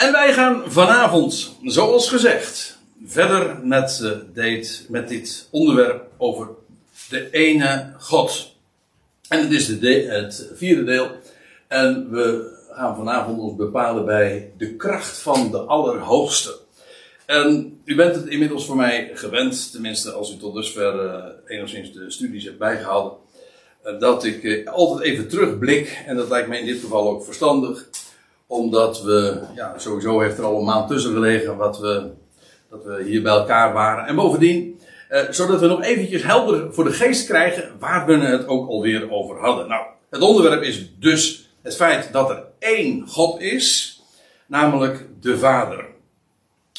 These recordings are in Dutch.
En wij gaan vanavond, zoals gezegd, verder met, uh, dit, met dit onderwerp over de ene God. En het is de het vierde deel. En we gaan vanavond ons bepalen bij de kracht van de Allerhoogste. En u bent het inmiddels voor mij gewend, tenminste als u tot dusver uh, enigszins de studies hebt bijgehouden, uh, dat ik altijd even terugblik. En dat lijkt mij in dit geval ook verstandig omdat we, ja, sowieso heeft er al een maand tussen gelegen wat we, dat we hier bij elkaar waren. En bovendien, eh, zodat we nog eventjes helder voor de geest krijgen waar we het ook alweer over hadden. Nou, het onderwerp is dus het feit dat er één God is, namelijk de Vader.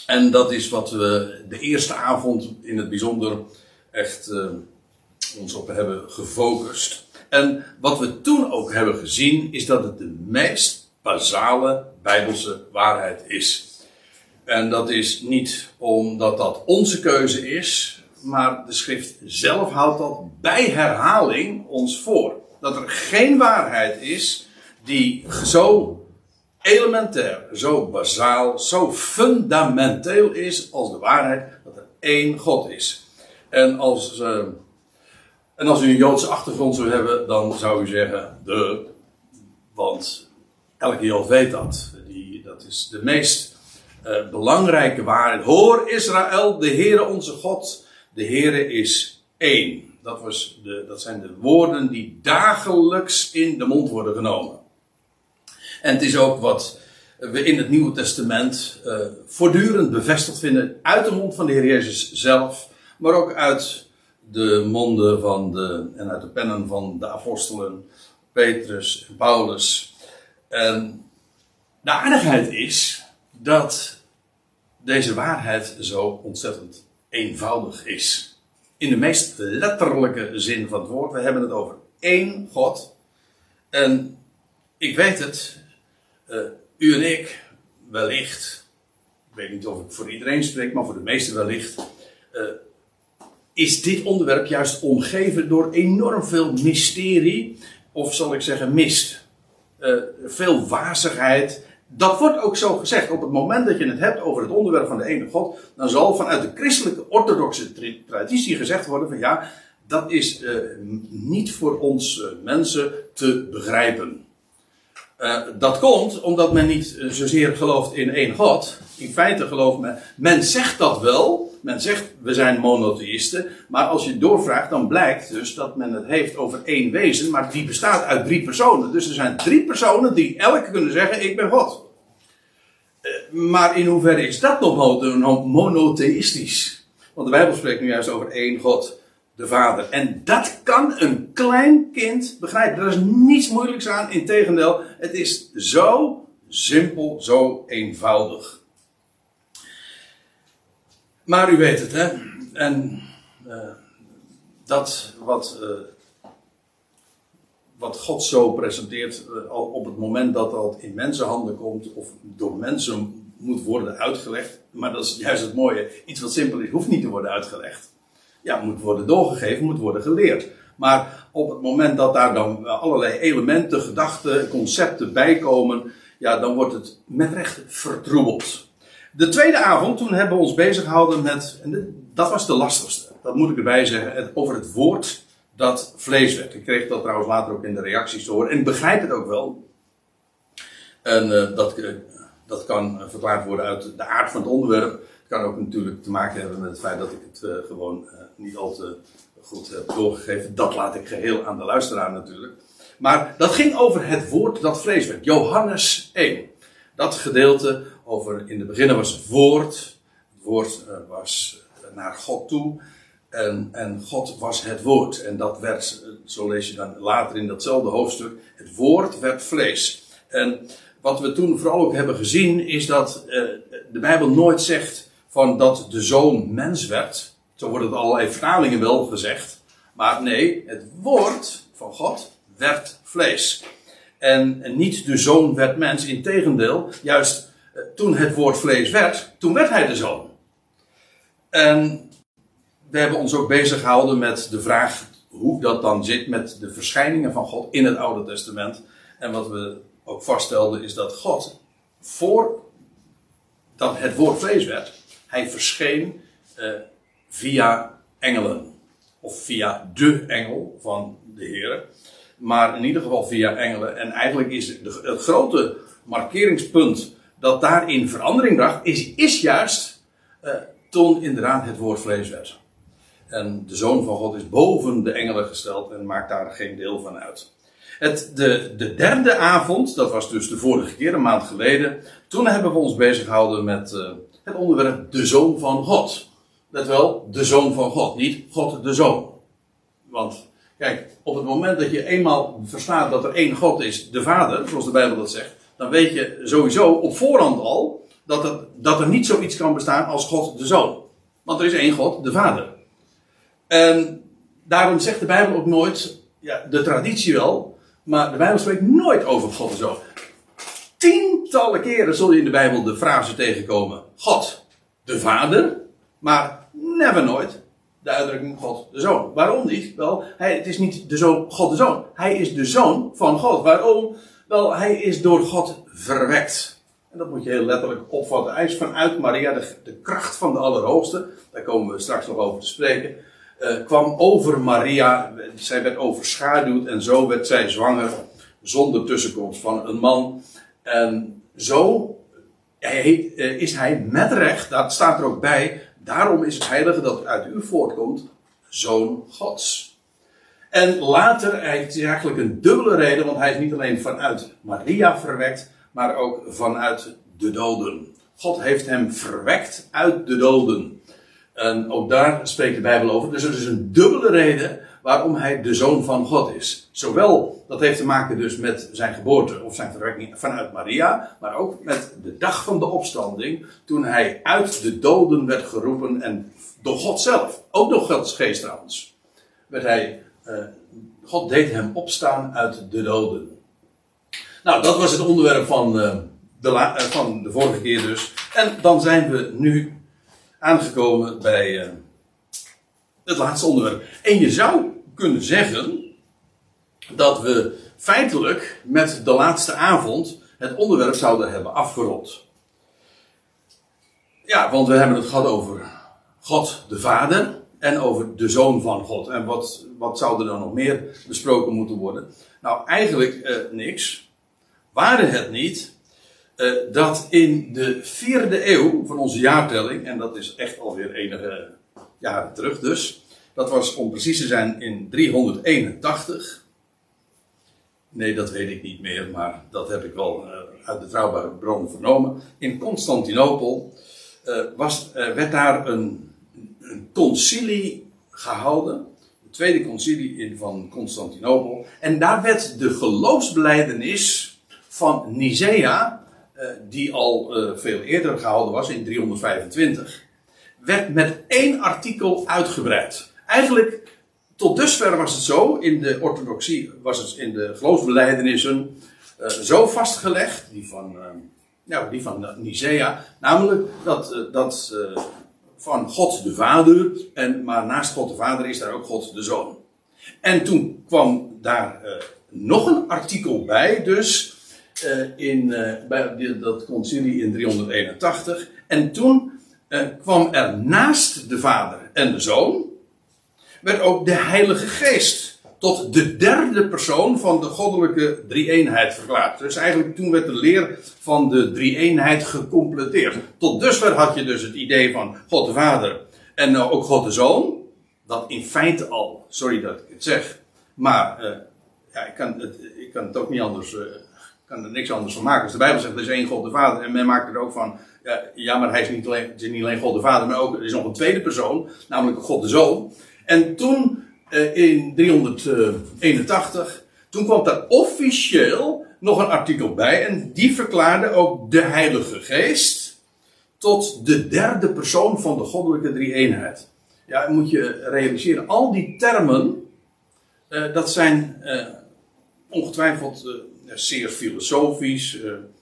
En dat is wat we de eerste avond in het bijzonder echt uh, ons op hebben gefocust. En wat we toen ook hebben gezien, is dat het de meest basale bijbelse waarheid is. En dat is niet omdat dat onze keuze is, maar de schrift zelf houdt dat bij herhaling ons voor. Dat er geen waarheid is die zo elementair, zo bazaal, zo fundamenteel is als de waarheid dat er één God is. En als, uh, en als u een Joodse achtergrond zou hebben, dan zou u zeggen, de, want Elke Jood weet dat. Die, dat is de meest uh, belangrijke waarheid. Hoor Israël, de Heere onze God, de Heere is één. Dat, was de, dat zijn de woorden die dagelijks in de mond worden genomen. En het is ook wat we in het Nieuwe Testament uh, voortdurend bevestigd vinden uit de mond van de Heer Jezus zelf, maar ook uit de monden van de, en uit de pennen van de apostelen, Petrus en Paulus. En de aardigheid is dat deze waarheid zo ontzettend eenvoudig is. In de meest letterlijke zin van het woord. We hebben het over één God. En ik weet het, uh, u en ik, wellicht, ik weet niet of ik voor iedereen spreek, maar voor de meesten wellicht, uh, is dit onderwerp juist omgeven door enorm veel mysterie, of zal ik zeggen mist uh, veel wazigheid. Dat wordt ook zo gezegd. Op het moment dat je het hebt over het onderwerp van de ene God, dan zal vanuit de christelijke orthodoxe traditie gezegd worden van ja, dat is uh, niet voor ons uh, mensen te begrijpen. dat komt omdat men niet zozeer gelooft in één God. In feite gelooft men, men zegt dat wel, men zegt we zijn monotheïsten, maar als je doorvraagt, dan blijkt dus dat men het heeft over één wezen, maar die bestaat uit drie personen. Dus er zijn drie personen die elk kunnen zeggen: Ik ben God. Eh, maar in hoeverre is dat nog monotheïstisch? Want de Bijbel spreekt nu juist over één God, de Vader. En dat kan een klein kind begrijpen. Er is niets moeilijks aan. Integendeel, het is zo simpel, zo eenvoudig. Maar u weet het, hè? En uh, dat wat, uh, wat God zo presenteert, uh, op het moment dat dat in mensenhanden komt, of door mensen moet worden uitgelegd. Maar dat is juist het mooie. Iets wat simpel is, hoeft niet te worden uitgelegd. Ja, moet worden doorgegeven, moet worden geleerd. Maar op het moment dat daar dan allerlei elementen, gedachten, concepten bij komen, ja, dan wordt het met recht vertroebeld. De tweede avond, toen hebben we ons bezig gehouden met, en dat was de lastigste, dat moet ik erbij zeggen, over het woord dat vlees werd. Ik kreeg dat trouwens later ook in de reacties te horen en ik begrijp het ook wel. En uh, dat, uh, dat kan verklaard worden uit de aard van het onderwerp. Het kan ook natuurlijk te maken hebben met het feit dat ik het gewoon niet al te goed heb doorgegeven. Dat laat ik geheel aan de luisteraar natuurlijk. Maar dat ging over het woord dat vlees werd. Johannes 1. Dat gedeelte over, in het begin was het woord. Het woord uh, was naar God toe. En, en God was het woord. En dat werd, zo lees je dan later in datzelfde hoofdstuk, het woord werd vlees. En wat we toen vooral ook hebben gezien, is dat de Bijbel nooit zegt van dat de zoon mens werd. Zo worden het allerlei vertalingen wel gezegd. Maar nee, het woord van God werd vlees. En, en niet de zoon werd mens, integendeel, juist eh, toen het woord vlees werd, toen werd hij de zoon. En we hebben ons ook bezig gehouden met de vraag hoe dat dan zit met de verschijningen van God in het Oude Testament. En wat we ook vaststelden is dat God voor dat het woord vlees werd. Hij verscheen uh, via engelen. Of via de engel van de Heer. Maar in ieder geval via engelen. En eigenlijk is het grote markeringspunt dat daarin verandering bracht, is, is juist uh, toen inderdaad het woord vlees werd. En de Zoon van God is boven de engelen gesteld en maakt daar geen deel van uit. Het, de, de derde avond, dat was dus de vorige keer, een maand geleden, toen hebben we ons bezig gehouden met uh, het onderwerp de Zoon van God. Let wel, de Zoon van God, niet God de Zoon. Want, kijk, op het moment dat je eenmaal verstaat dat er één God is, de Vader, zoals de Bijbel dat zegt, dan weet je sowieso op voorhand al dat er, dat er niet zoiets kan bestaan als God de Zoon. Want er is één God, de Vader. En daarom zegt de Bijbel ook nooit, ja, de traditie wel, maar de Bijbel spreekt nooit over God de Zoon. Tientallen keren zul je in de Bijbel de frase tegenkomen: God, de Vader, maar never nooit de uitdrukking God de Zoon. Waarom niet? Wel, het is niet de zoon, God de Zoon. Hij is de Zoon van God. Waarom? Wel, hij is door God verwekt. En dat moet je heel letterlijk opvatten. Hij is vanuit Maria, de, de kracht van de Allerhoogste, daar komen we straks nog over te spreken, uh, kwam over Maria. Zij werd overschaduwd en zo werd zij zwanger zonder tussenkomst van een man. En zo uh, is hij met recht, dat staat er ook bij, daarom is het heilige dat uit u voortkomt, zoon Gods. En later, het is eigenlijk een dubbele reden, want hij is niet alleen vanuit Maria verwekt, maar ook vanuit de doden. God heeft hem verwekt uit de doden. En ook daar spreekt de Bijbel over. Dus er is een dubbele reden waarom hij de zoon van God is. Zowel, dat heeft te maken dus met zijn geboorte of zijn verwekking vanuit Maria, maar ook met de dag van de opstanding, toen hij uit de doden werd geroepen en door God zelf, ook door Gods geest trouwens, werd hij uh, God deed hem opstaan uit de doden. Nou, dat was het onderwerp van, uh, de, uh, van de vorige keer dus. En dan zijn we nu aangekomen bij het laatste onderwerp. En je zou kunnen zeggen dat we feitelijk met de laatste avond het onderwerp zouden hebben afgerond. Ja, want we hebben het gehad over God de Vader en over de Zoon van God. En wat, wat zou er dan nog meer besproken moeten worden? Nou, eigenlijk eh, niks. Waren het niet eh, dat in de vierde eeuw van onze jaartelling, en dat is echt alweer enige jaren terug dus, dat was om precies te zijn in 381. Nee, dat weet ik niet meer, maar dat heb ik wel uh, uit betrouwbare bron vernomen. In Constantinopel uh, was, uh, werd daar een een concilie gehouden. Het tweede concilie in van Constantinopel. En daar werd de geloofsbeleidenis van Nicea, eh, die al eh, veel eerder gehouden was, in 325, werd met één artikel uitgebreid. Eigenlijk, tot dusver was het zo, in de orthodoxie was het in de geloofsbelijdenissen uh, zo vastgelegd, die van, nou, die van Nicea, namelijk dat, dat van God de Vader. En, maar naast God de Vader is daar ook God de Zoon. En toen kwam daar uh, nog een artikel bij, dus uh, in, uh, bij dat concilie in 381. En toen kwam er naast de Vader en de Zoon, werd ook de Heilige Geest tot de derde persoon van de goddelijke drie-eenheid verklaard. Dus eigenlijk toen werd de leer van de drie-eenheid gecompleteerd. Tot dusver had je dus het idee van God de Vader en uh, ook God de Zoon. Dat in feite al, sorry dat ik het zeg, maar uh, ja, ik, kan het, ik kan het ook niet anders, uh, kan er niks anders van maken. Als de Bijbel zegt er is één God de Vader en men maakt er ook van, ja, maar hij is niet alleen, is niet alleen God de Vader, maar ook er is nog een tweede persoon, namelijk God de Zoon. En toen uh, in 381. Toen kwam daar officieel nog een artikel bij en die verklaarde ook de Heilige Geest tot de derde persoon van de goddelijke drie-eenheid. Ja, moet je realiseren, al die termen, uh, dat zijn uh, ongetwijfeld zeer filosofisch.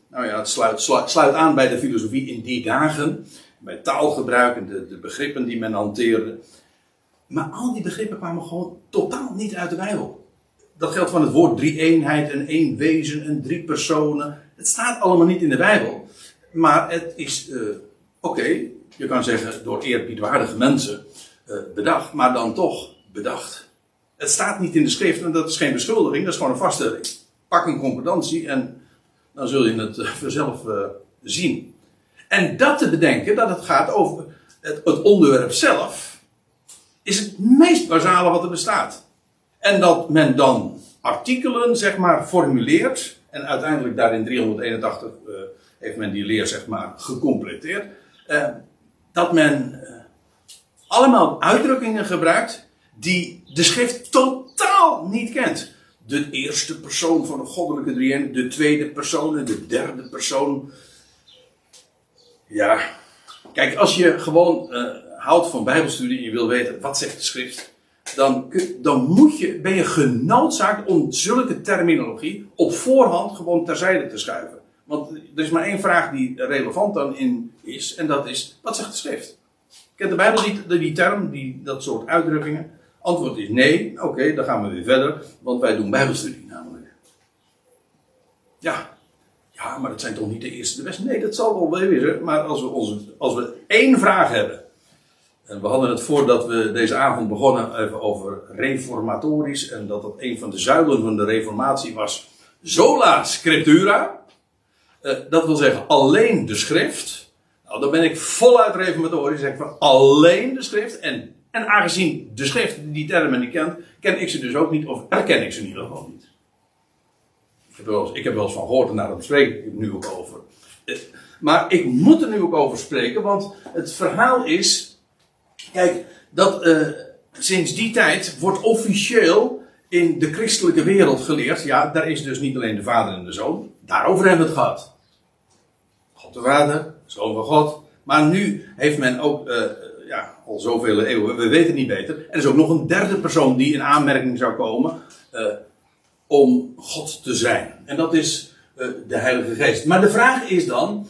nou ja, het sluit, sluit, sluit, aan bij de filosofie in die dagen, bij taalgebruik en de, de begrippen die men hanteerde. Maar al die begrippen kwamen gewoon totaal niet uit de Bijbel. Dat geldt van het woord drie eenheid en één wezen en drie personen. Het staat allemaal niet in de Bijbel. maar het is, uh, oké, je kan zeggen door eerbiedwaardige mensen uh, bedacht, maar dan toch bedacht. Het staat niet in de schrift en dat is geen beschuldiging, dat is gewoon een vaststelling. Pak een concordantie en dan zul je het vanzelf zien. En dat te bedenken dat het gaat over het, het onderwerp zelf, is het meest basale wat er bestaat. En dat men dan artikelen, zeg maar, formuleert. En uiteindelijk daar in 381 uh, heeft men die leer, zeg maar, gecompleteerd. Uh, dat men uh, allemaal uitdrukkingen gebruikt die de schrift totaal niet kent. De eerste persoon van de goddelijke drieën, de tweede persoon en de derde persoon. Ja, kijk, als je gewoon houdt van Bijbelstudie en je wil weten wat zegt de schrift, dan, dan moet je, ben je genoodzaakt om zulke terminologie op voorhand gewoon terzijde te schuiven. Want er is maar één vraag die relevant dan in is, en dat is: wat zegt de schrift? Kent de Bijbel die, die term, die, dat soort uitdrukkingen? Antwoord is nee. Oké, dan gaan we weer verder, want wij doen Bijbelstudie namelijk. Ja, ja, maar dat zijn toch niet de eerste de beste? Nee, dat zal wel wezen. Maar als we, onze, als we één vraag hebben en we hadden het voordat we deze avond begonnen even over reformatorisch. En dat dat een van de zuilen van de reformatie was. Sola scriptura. Uh, dat wil zeggen alleen de schrift. Nou, dan ben ik voluit reformatorisch. Zeg van alleen de schrift. En, en aangezien de schrift die termen niet kent, ken ik ze dus ook niet. Of herken ik ze in ieder geval niet. Ik heb wel eens, ik heb wel eens van gehoord en daarom spreek ik nu ook over. Uh, maar ik moet er nu ook over spreken, want het verhaal is Kijk, dat uh, sinds die tijd wordt officieel in de christelijke wereld geleerd. Ja, daar is dus niet alleen de Vader en de Zoon. Daarover hebben we het gehad. God de Vader, Zoon van God. Maar nu heeft men ook, uh, ja, al zoveel eeuwen, we weten het niet beter. Er is ook nog een derde persoon die in aanmerking zou komen uh, om God te zijn. En dat is de Heilige Geest. Maar de vraag is dan,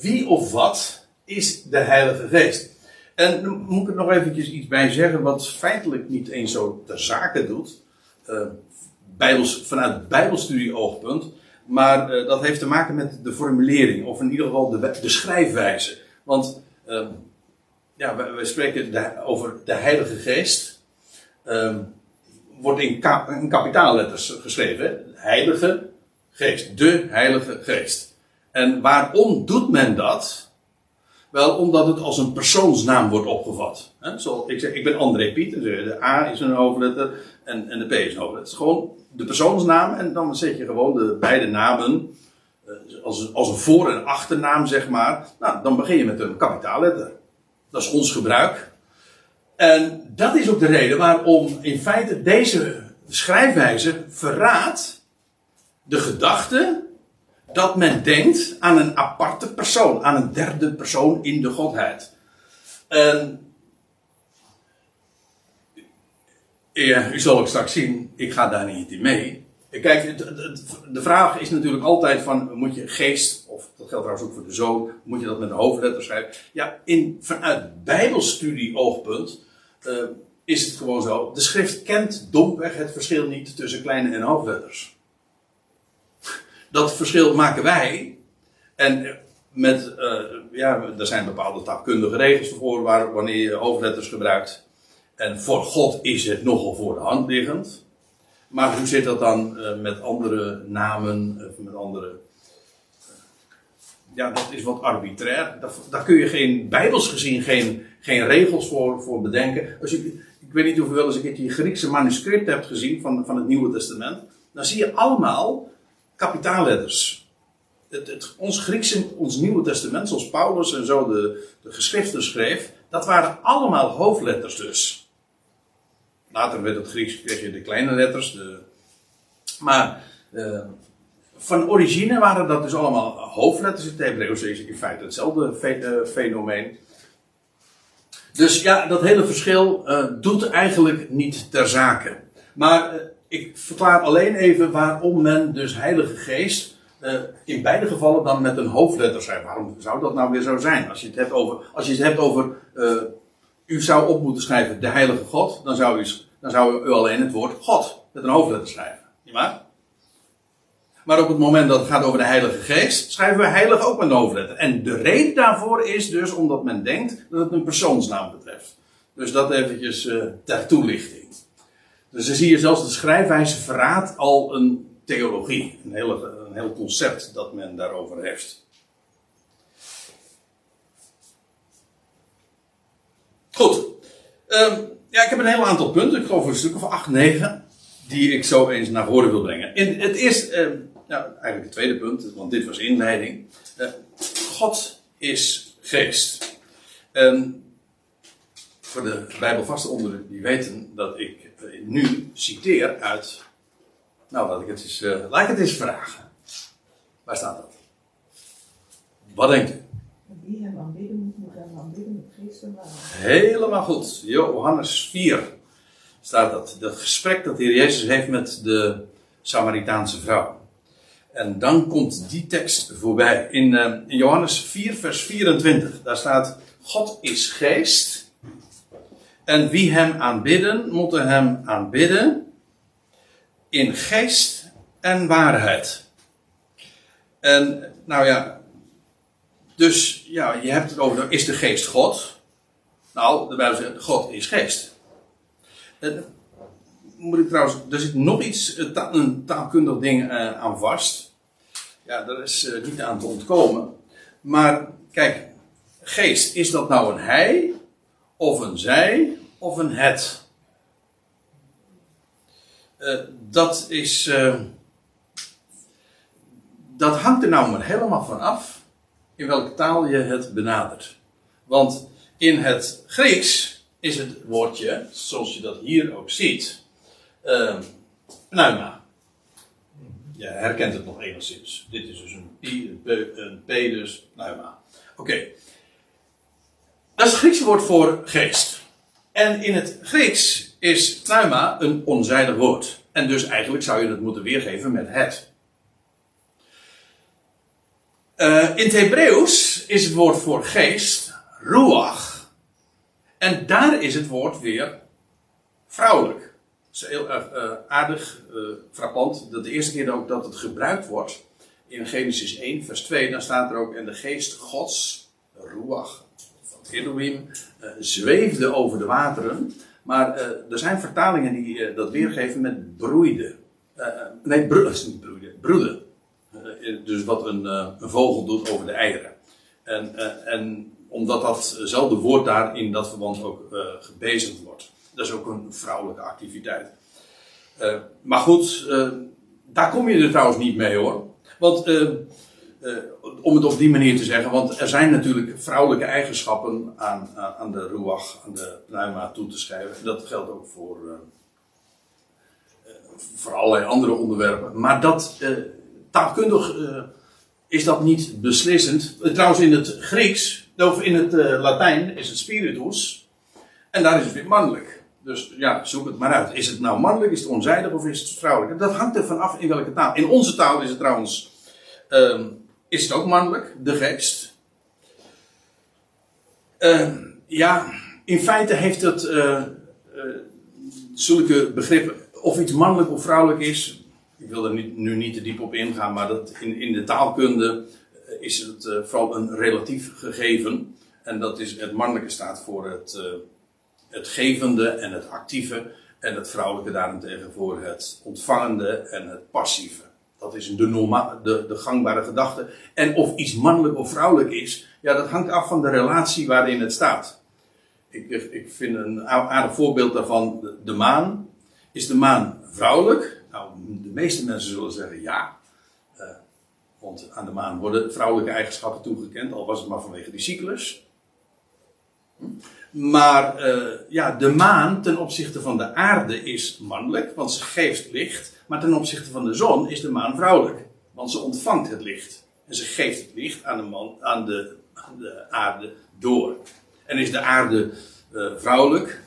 wie of wat is de Heilige Geest? En dan moet ik er nog eventjes iets bij zeggen, wat feitelijk niet eens zo ter zake doet. Uh, bijbels, vanuit bijbelstudie-oogpunt. Maar uh, dat heeft te maken met de formulering, of in ieder geval de, de schrijfwijze. Want uh, ja, we, spreken de, over de Heilige Geest. Ehm, wordt in kapitaalletters geschreven. Heilige Geest. De Heilige Geest. En waarom doet men dat? Wel, omdat het als een persoonsnaam wordt opgevat. Zoals ik zeg, ik ben André Piet. De A is een hoofdletter en, en de P is een hoofdletter. Het is gewoon de persoonsnaam en dan zet je gewoon de beide namen eh, als, als een voor- en achternaam, zeg maar. Nou, dan begin je met een kapitaalletter. Dat is ons gebruik. En dat is ook de reden waarom in feite deze schrijfwijze verraadt de gedachte dat men denkt aan een aparte persoon, aan een derde persoon in de Godheid. En ja, u zal ook straks zien, ik ga daar niet in mee. Kijk, de vraag is natuurlijk altijd van, moet je geest, of dat geldt trouwens ook voor de zoon, moet je dat met een hoofdletter schrijven? Ja, in, vanuit bijbelstudie oogpunt uh, is het gewoon zo, de schrift kent domweg het verschil niet tussen kleine en hoofdletters. Dat verschil maken wij. En met, uh, ja, er zijn bepaalde taalkundige regels voor waar, wanneer je hoofdletters gebruikt. En voor God is het nogal voor de hand liggend. Maar hoe zit dat dan uh, met andere namen, of met andere. Ja, dat is wat arbitrair. Daar, daar, kun je geen, bijbels gezien, geen, geen regels voor, voor bedenken. Als je, ik weet niet of je wel eens een keertje Griekse manuscript hebt gezien van, van het Nieuwe Testament. Dan zie je allemaal kapitaalletters. Het, het, ons Griekse, ons Nieuwe Testament, zoals Paulus en zo de, de geschriften schreef, dat waren allemaal hoofdletters dus. Later werd het Grieks, kreeg je de kleine letters. De, maar uh, van origine waren dat dus allemaal hoofdletters. Het Hebreeuws is in feite hetzelfde fe, uh, fenomeen. Dus ja, dat hele verschil uh, doet eigenlijk niet ter zake. Maar ik verklaar alleen even waarom men dus Heilige Geest uh, in beide gevallen dan met een hoofdletter schrijft. Waarom zou dat nou weer zo zijn? Als je het hebt over, als je het hebt over uh, u zou op moeten schrijven de Heilige God, dan zou, u, dan zou u alleen het woord God met een hoofdletter schrijven. Niet waar? Maar op het moment dat het gaat over de Heilige Geest, schrijven we heilig ook met een hoofdletter. En de reden daarvoor is dus omdat men denkt dat het een persoonsnaam betreft. Dus dat eventjes uh, ter toelichting. Dus dan zie je zelfs de schrijfwijze verraadt al een theologie. Een, hele, een heel concept dat men daarover heeft. Goed. Um, ja, ik heb een heel aantal punten. Ik geloof een stuk of acht, negen. Die ik zo eens naar voren wil brengen. In het eerste, uh, nou, eigenlijk het tweede punt, want dit was inleiding. Uh, God is geest. En voor de Bijbelvaste onder die weten dat ik eh, nu citeer uit. Nou, laat ik het eens, uh, laat ik het eens vragen. Waar staat dat? Wat denkt u? Wie hem aanbidden moet, moet hem aanbidden met geest en. Helemaal goed. Johannes 4 staat dat. Dat gesprek dat de Heer Jezus heeft met de Samaritaanse vrouw. En dan komt die tekst voorbij. In, uh, in Johannes 4, vers 24. Daar staat: God is geest. En wie hem aanbidden, moeten hem aanbidden in geest en waarheid. En nou ja, dus ja, je hebt het over, is de geest God? Nou, de Bijbel zegt, God is geest. En, moet ik trouwens, er zit nog iets, een taalkundig ding uh, aan vast. Ja, daar is uh, niet aan te ontkomen. Maar kijk, geest, is dat nou een hij, of een zij, of een het? Uh, dat is. dat hangt er nou maar helemaal van af in welke taal je het benadert. Want in het Grieks is het woordje, zoals je dat hier ook ziet, uh, pneuma. Je herkent het nog enigszins. Dit is dus een P, een P dus pneuma. Oké. Dat is het Griekse woord voor geest. En in het Grieks is pneuma een onzijdig woord. En dus eigenlijk zou je het moeten weergeven met het. Uh, in het Hebreeuws is het woord voor geest ruach. En daar is het woord weer vrouwelijk. Dat is heel uh, aardig, uh, frappant. Dat de eerste keer ook dat het gebruikt wordt. In Genesis 1, vers 2, dan staat er ook: En de geest Gods, ruach, Elohim, zweefde over de wateren. Maar er zijn vertalingen die dat weergeven met broeide. nee, bro, niet broeide, broeden. Eh, dus wat een, eh, een, vogel doet over de eieren. En, eh, en omdat datzelfde woord daar in dat verband ook gebezigd wordt. Dat is ook een vrouwelijke activiteit. maar goed, daar kom je er trouwens niet mee hoor. Want om het op die manier te zeggen, want er zijn natuurlijk vrouwelijke eigenschappen aan, aan, de ruach, aan de pneuma toe te schrijven. Dat geldt ook voor, voor allerlei andere onderwerpen. Maar dat, taalkundig uh, is dat niet beslissend. Trouwens, in het Grieks, of in het Latijn, is het spiritus. En daar is het weer mannelijk. Dus ja, zoek het maar uit. Is het nou mannelijk, is het onzijdig of is het vrouwelijk? Dat hangt er vanaf in welke taal. In onze taal is het trouwens, ehm, is het ook mannelijk, de geest. Ehm, ja, in feite heeft het zulke begrippen, of iets mannelijk of vrouwelijk is, ik wil er nu, nu, niet te diep op ingaan, maar dat in, in de taalkunde eh, is het vooral een relatief gegeven. En dat is, het mannelijke staat voor het, het gevende en het actieve. En het vrouwelijke daarentegen voor het ontvangende en het passieve. Dat is de, de, de gangbare gedachte. En of iets mannelijk of vrouwelijk is, ja, dat hangt af van de relatie waarin het staat. Ik, ik vind een aardig voorbeeld daarvan de maan. Is de maan vrouwelijk? Nou, de meeste mensen zullen zeggen ja. Uh, want aan de maan worden vrouwelijke eigenschappen toegekend, al was het maar vanwege die cyclus. Hm? Maar uh, ja, de maan ten opzichte van de aarde is mannelijk, want ze geeft licht. Maar ten opzichte van de zon is de maan vrouwelijk, want ze ontvangt het licht. En ze geeft het licht aan de, aan de, aarde door. En is de aarde uh, vrouwelijk?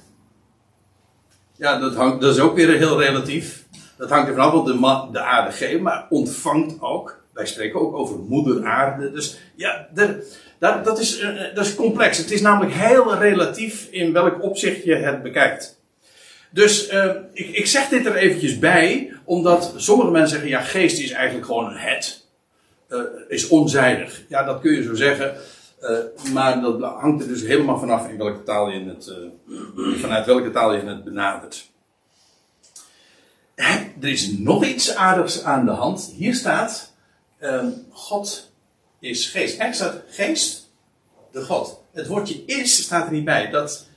Ja, dat, hangt, dat is ook weer heel relatief. Dat hangt er vanaf wat de, de aarde geeft, maar ontvangt ook. Wij spreken ook over moeder aarde. Dus ja, de, dat, dat, is, uh, dat is complex. Het is namelijk heel relatief in welk opzicht je het bekijkt. Dus uh, ik, ik zeg dit er eventjes bij, omdat sommige mensen zeggen, ja, geest is eigenlijk gewoon een het. Uh, is onzijdig. Ja, dat kun je zo zeggen. Uh, maar dat hangt er dus helemaal vanaf in welke taal je het, vanuit welke taal je het benadert. Er is nog iets aardigs aan de hand. Hier staat, ehm, God is geest. Er staat geest, de God. Het woordje is staat er niet bij. Dat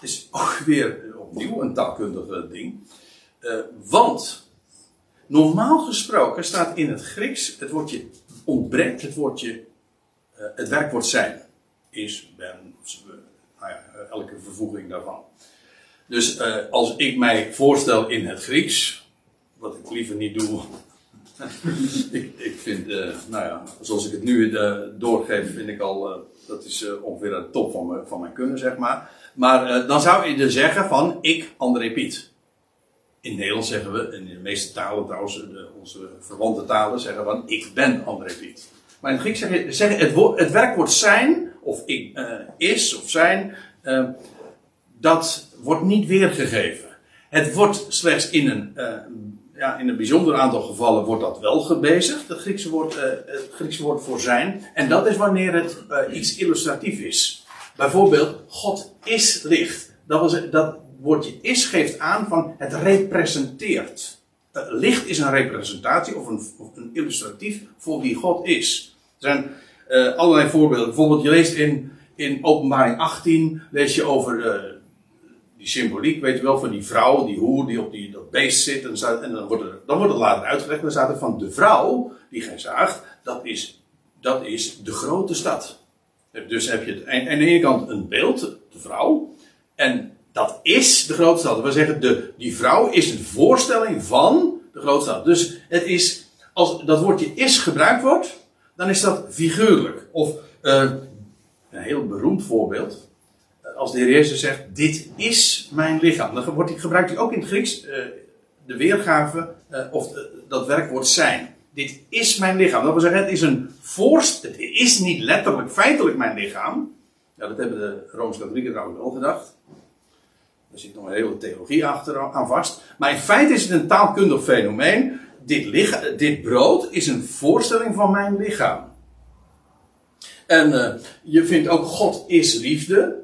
is ook weer opnieuw een taalkundig ding. Uh, want normaal gesproken staat in het Grieks het woordje ontbreekt, het woordje, uh, het werkwoord zijn. Is, ben, nou ja, elke vervoeging daarvan. Dus als ik mij voorstel in het Grieks, wat ik liever niet doe. ik, ik vind, nou ja, zoals ik het nu doorgeef, vind ik al, dat is ongeveer de top van van mijn kunnen, zeg maar. Maar uh, dan zou je dus zeggen van ik, André Piet. In Nederlands zeggen we, in de meeste talen trouwens, de, onze verwante talen zeggen van ik ben André Piet. Maar in het Grieks zeggen, zeggen het, het werkwoord zijn, of ik, uh, is of zijn, dat wordt niet weergegeven. Het wordt slechts in een, ja, in een bijzonder aantal gevallen wordt dat wel gebezigd, het Griekse woord, het Griekse woord voor zijn. En dat is wanneer het iets illustratief is. Bijvoorbeeld, God is licht. Dat, dat woordje is geeft aan van het representeert. Uh, licht is een representatie of een, een, illustratief voor wie God is. Er zijn uh, allerlei voorbeelden. Bijvoorbeeld, je leest in, in Openbaring 18, lees je over uh, die symboliek, weet je wel, van die vrouw, die hoer die op die, dat beest zit. En, en dan, wordt dan het later uitgelegd, dan staat er van de vrouw die gij zaagt, dat is, dat is de grote stad. Dus heb je het, aan de ene kant een beeld, de vrouw. En dat is de grote stad. We zeggen, de, die vrouw is een voorstelling van de grote stad. Dus het is, als dat woordje is gebruikt wordt, dan is dat figuurlijk. Of uh, een heel beroemd voorbeeld. Als de Heer Jezus zegt, dit is mijn lichaam. Dan wordt gebruikt hij ook in het Grieks uh, de weergave, uh, of dat werkwoord zijn dit is mijn lichaam. Dat wil zeggen, het is een voorst, het is niet letterlijk, feitelijk mijn lichaam. Ja, dat hebben de Rooms-Katholieken trouwens wel gedacht. Er zit nog een hele theologie achter aan vast. Maar in feite is het een taalkundig fenomeen. Dit, lichaam, dit brood is een voorstelling van mijn lichaam. En uh, je vindt ook God is liefde.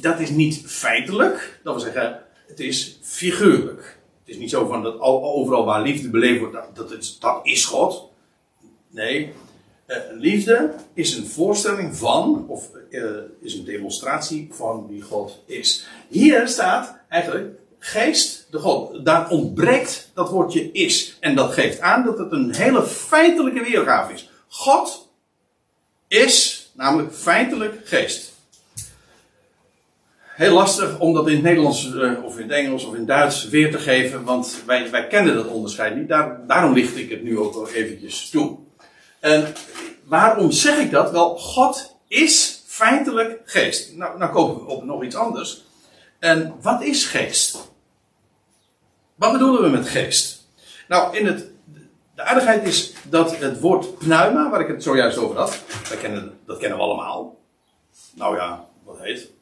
Dat is niet feitelijk. Dat wil zeggen, het is figuurlijk. Het is niet zo van dat overal waar liefde beleefd wordt, dat, dat, dat is God. Nee, uh, liefde is een voorstelling van, of uh, is een demonstratie van wie God is. Hier staat eigenlijk geest, de God. Daar ontbreekt dat woordje is. En dat geeft aan dat het een hele feitelijke weergave is. God is namelijk feitelijk geest heel lastig om dat in het Nederlands uh, of in het Engels of in het Duits weer te geven, want wij, wij kennen dat onderscheid niet. Daar, daarom licht ik het nu ook wel eventjes toe. En waarom zeg ik dat? Wel, God is feitelijk geest. Nou, nou komen we op nog iets anders. En wat is geest? Wat bedoelen we met geest? Nou, in het, de aardigheid is dat het woord pneuma, waar ik het zojuist over had, dat kennen, dat kennen we allemaal. Nou ja, wat heet?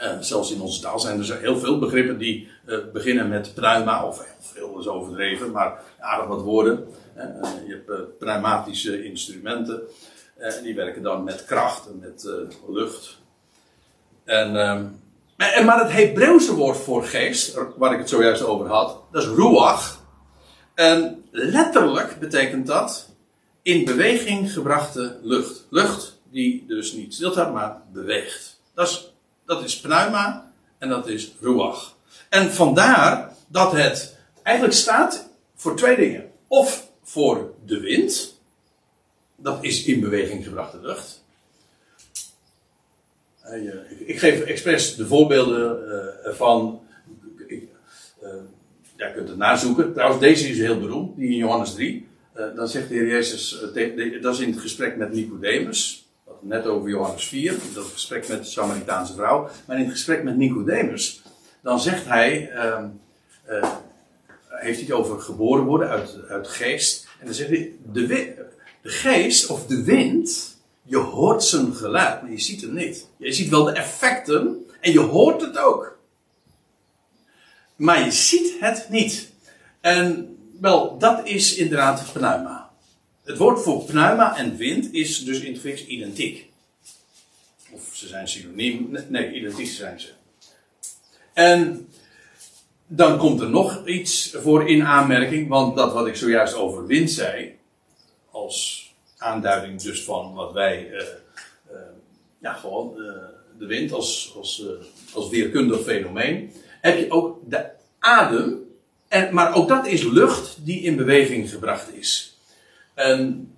Uh, zelfs in onze taal zijn er heel veel begrippen die uh, beginnen met pneuma, of heel veel is overdreven, maar aardig wat woorden. Uh, je hebt pneumatische instrumenten, die werken dan met kracht en met lucht. En, ehm, maar het Hebreeuwse woord voor geest, waar ik het zojuist over had, dat is ruach. En letterlijk betekent dat in beweging gebrachte lucht. Lucht die dus niet stilstaat, maar beweegt. Dat is dat is pneuma en dat is ruach. En vandaar dat het eigenlijk staat voor twee dingen. Of voor de wind, dat is in beweging gebrachte lucht. Eh, ik geef expres de voorbeelden uh, ervan. Ja, je kunt het nazoeken. Trouwens, deze is heel beroemd, die in Johannes 3. dan zegt de Heer Jezus, dat is in het gesprek met Nicodemus net over Johannes 4, dat gesprek met de Samaritaanse vrouw. Maar in het gesprek met Nicodemus, dan zegt hij, uh, uh, heeft hij het over geboren worden uit, uit geest. En dan zegt hij, de, de geest of de wind, je hoort zijn geluid, maar je ziet hem niet. Je ziet wel de effecten en je hoort het ook. maar je ziet het niet. En wel, dat is inderdaad pneuma. Het woord voor pneuma en wind is dus in het Grieks identiek. Of ze zijn synoniem. Nee, identiek zijn ze. En dan komt er nog iets voor in aanmerking, want dat wat ik zojuist over wind zei, als aanduiding dus van wat wij, uh, uh, ja gewoon uh, de wind als, als, als weerkundig fenomeen, heb je ook de adem, en, maar ook dat is lucht die in beweging gebracht is. En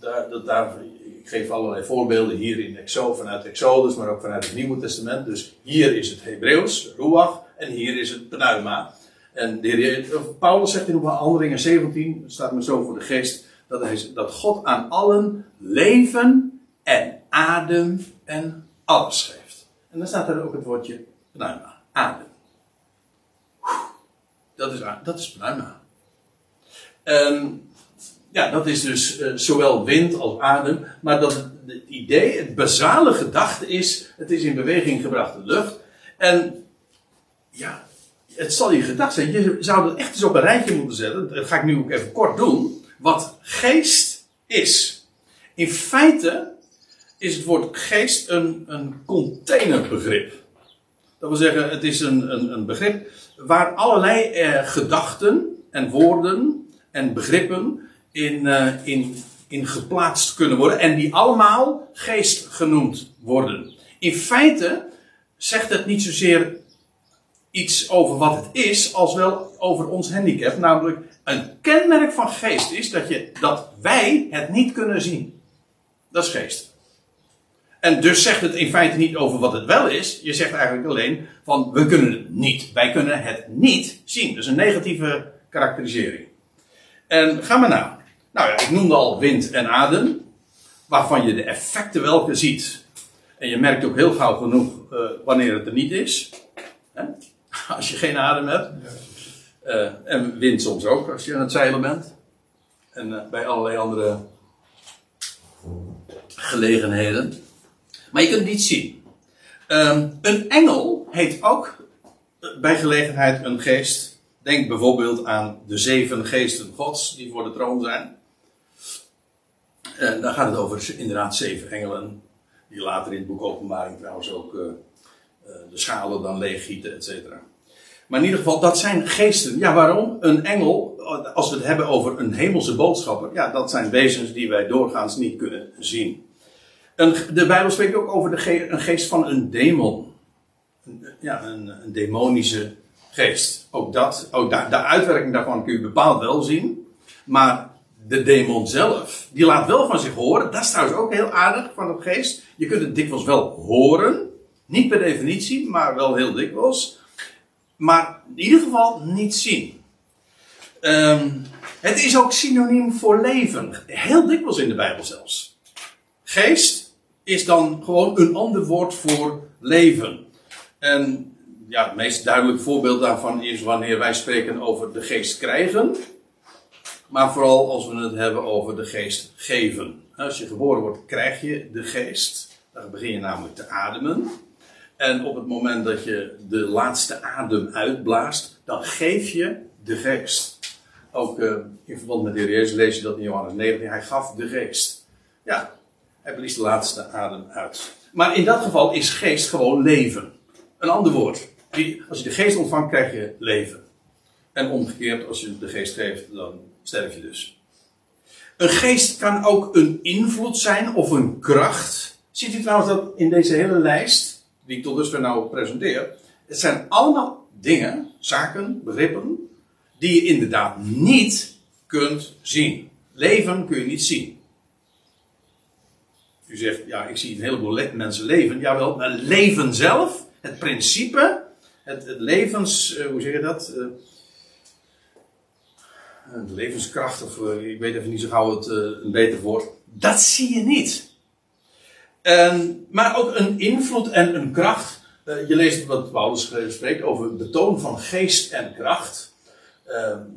daar, daar, ik geef allerlei voorbeelden hier in Exo, vanuit Exodus, maar ook vanuit het Nieuwe Testament. Dus hier is het Hebreeuws, Ruach, en hier is het Pneuma. En de Paulus zegt in Handelingen 17, staat me zo voor de geest, dat, hij, dat God aan allen leven en adem en alles geeft. En dan staat er ook het woordje pneuma, adem. Dat is, dat is pneuma. Ja, dat is dus uh, zowel wind als adem, maar dat het, het, idee, het basale gedachte is, het is in beweging gebrachte lucht. En ja, het zal je gedacht zijn, je zou dat echt eens op een rijtje moeten zetten, dat ga ik nu ook even kort doen, wat geest is. In feite is het woord geest een, een containerbegrip. Dat wil zeggen, het is een, een, een begrip waar allerlei eh, gedachten en woorden en begrippen in, uh, in, in geplaatst kunnen worden. En die allemaal geest genoemd worden. In feite zegt het niet zozeer iets over wat het is, als wel over ons handicap. Namelijk, een kenmerk van geest is dat, je, dat wij het niet kunnen zien. Dat is geest. En dus zegt het in feite niet over wat het wel is. Je zegt eigenlijk alleen van we kunnen het niet. Wij kunnen het niet zien. Dus een negatieve karakterisering. En ga maar na. Nou ja, ik noemde al wind en adem. Waarvan je de effecten welke ziet. En je merkt ook heel gauw genoeg uh, wanneer het er niet is. Hè? Als je geen adem hebt. Uh, en wind soms ook als je aan het zeilen bent. En uh, bij allerlei andere gelegenheden. Maar je kunt het niet zien. Um, een engel heet ook bij gelegenheid een geest. Denk bijvoorbeeld aan de zeven geesten gods die voor de troon zijn. En dan gaat het over inderdaad zeven engelen. Die later in het boek Openbaring trouwens ook uh, uh, de schalen dan leeggieten, et cetera. Maar in ieder geval, dat zijn geesten. Ja, waarom? Een engel, als we het hebben over een hemelse boodschapper, ja, dat zijn wezens die wij doorgaans niet kunnen zien. De Bijbel spreekt ook over de een geest van een demon. Ja, een, een demonische geest. Ook dat, ook da de uitwerking daarvan kun je bepaald wel zien. Maar de demon zelf, die laat wel van zich horen. Dat is trouwens ook heel aardig van het geest. Je kunt het dikwijls wel horen. Niet per definitie, maar wel heel dikwijls. Maar in ieder geval niet zien. Um, het is ook synoniem voor leven. Heel dikwijls in de Bijbel zelfs. Geest is dan gewoon een ander woord voor leven. En ja, het meest duidelijk voorbeeld daarvan is wanneer wij spreken over de geest krijgen. Maar vooral als we het hebben over de geest geven. Als je geboren wordt, krijg je de geest. Dan begin je namelijk te ademen. En op het moment dat je de laatste adem uitblaast, dan geef je de geest. Ook uh, in verband met de Jezus lees je dat in Johannes 19. Hij gaf de geest. Ja, hij blies de laatste adem uit. Maar in dat geval is geest gewoon leven. Een ander woord. Als je de geest ontvangt, krijg je leven. En omgekeerd, als je de geest geeft, dan sterf je dus. Een geest kan ook een invloed zijn of een kracht. Ziet u trouwens dat in deze hele lijst, die ik tot dusver nou presenteer, het zijn allemaal dingen, zaken, begrippen, die je inderdaad niet kunt zien. Leven kun je niet zien. U zegt, ja, ik zie een heleboel mensen leven. Jawel, maar leven zelf, het principe, het, het levens, uh, hoe zeg je dat? De levenskracht, of uh, ik weet even niet zo gauw het, een beter woord. Dat zie je niet. En, maar ook een invloed en een kracht. je leest wat Paulus spreekt over de toon van geest en kracht.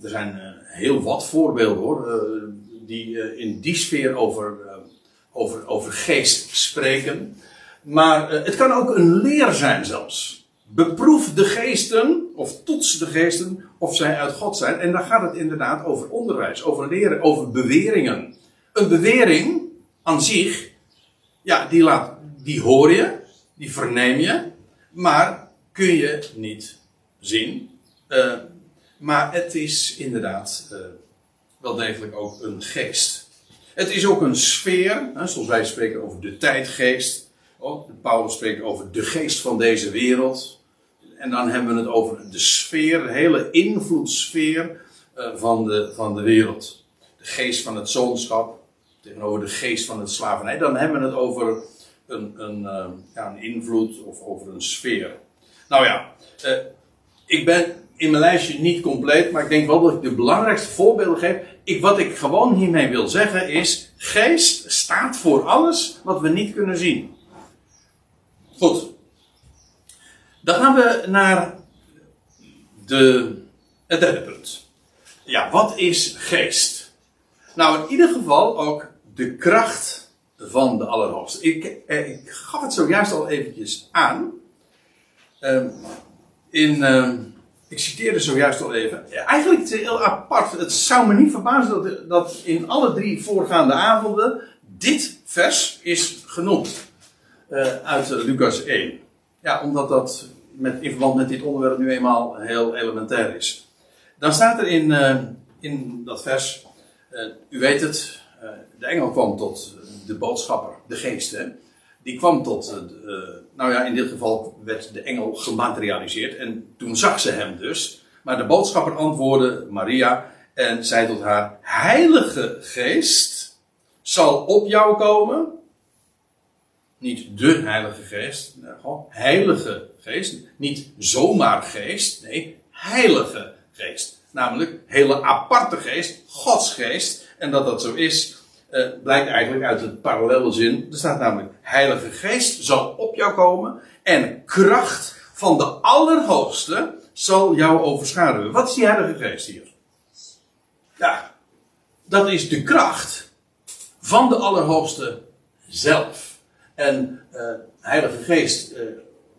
er zijn heel wat voorbeelden hoor, die in die sfeer over over, over geest spreken. Maar het kan ook een leer zijn zelfs. Beproef de geesten, of toets de geesten, of zij uit God zijn. En dan gaat het inderdaad over onderwijs, over leren, over beweringen. Een bewering aan zich, ja, die, laat, die hoor je, die verneem je, maar kun je niet zien. Uh, maar het is inderdaad uh, wel degelijk ook een geest. Het is ook een sfeer, hè, zoals wij spreken over de tijdgeest. Paulus spreekt over de geest van deze wereld. En dan hebben we het over de sfeer, de hele invloedssfeer uh, van, de, van de wereld. De geest van het zoonschap tegenover de geest van het slavernij. Dan hebben we het over een, een, uh, ja, een invloed of over een sfeer. Nou ja, uh, ik ben in mijn lijstje niet compleet, maar ik denk wel dat ik de belangrijkste voorbeelden geef. Ik, wat ik gewoon hiermee wil zeggen is: geest staat voor alles wat we niet kunnen zien. Goed. Dan gaan we naar de, het derde punt. Ja, wat is geest? Nou, in ieder geval ook de kracht van de Allerhoogste. Ik, eh, ik gaf het zojuist al eventjes aan. Uh, in, uh, ik citeerde zojuist al even. Eigenlijk het heel apart. Het zou me niet verbazen dat, dat in alle drie voorgaande avonden dit vers is genoemd. Uh, uit Lucas 1. Ja, omdat dat met, in verband met dit onderwerp nu eenmaal heel elementair is. Dan staat er in, uh, in dat vers, uh, u weet het, de engel kwam tot de boodschapper, de geest, hè? die kwam tot, nou ja, in dit geval werd de engel gematerialiseerd en toen zag ze hem dus. Maar de boodschapper antwoordde Maria en zei tot haar, Heilige Geest zal op jou komen niet de Heilige Geest, gewoon Heilige Geest. Niet zomaar geest, nee, Heilige Geest. Namelijk hele aparte geest, Gods geest. En dat dat zo is, eh, blijkt eigenlijk uit het parallele zin. Er staat namelijk: Heilige Geest zal op jou komen en kracht van de Allerhoogste zal jou overschaduwen. Wat is die Heilige Geest hier? Ja, dat is de kracht van de Allerhoogste zelf. En uh, Heilige Geest uh,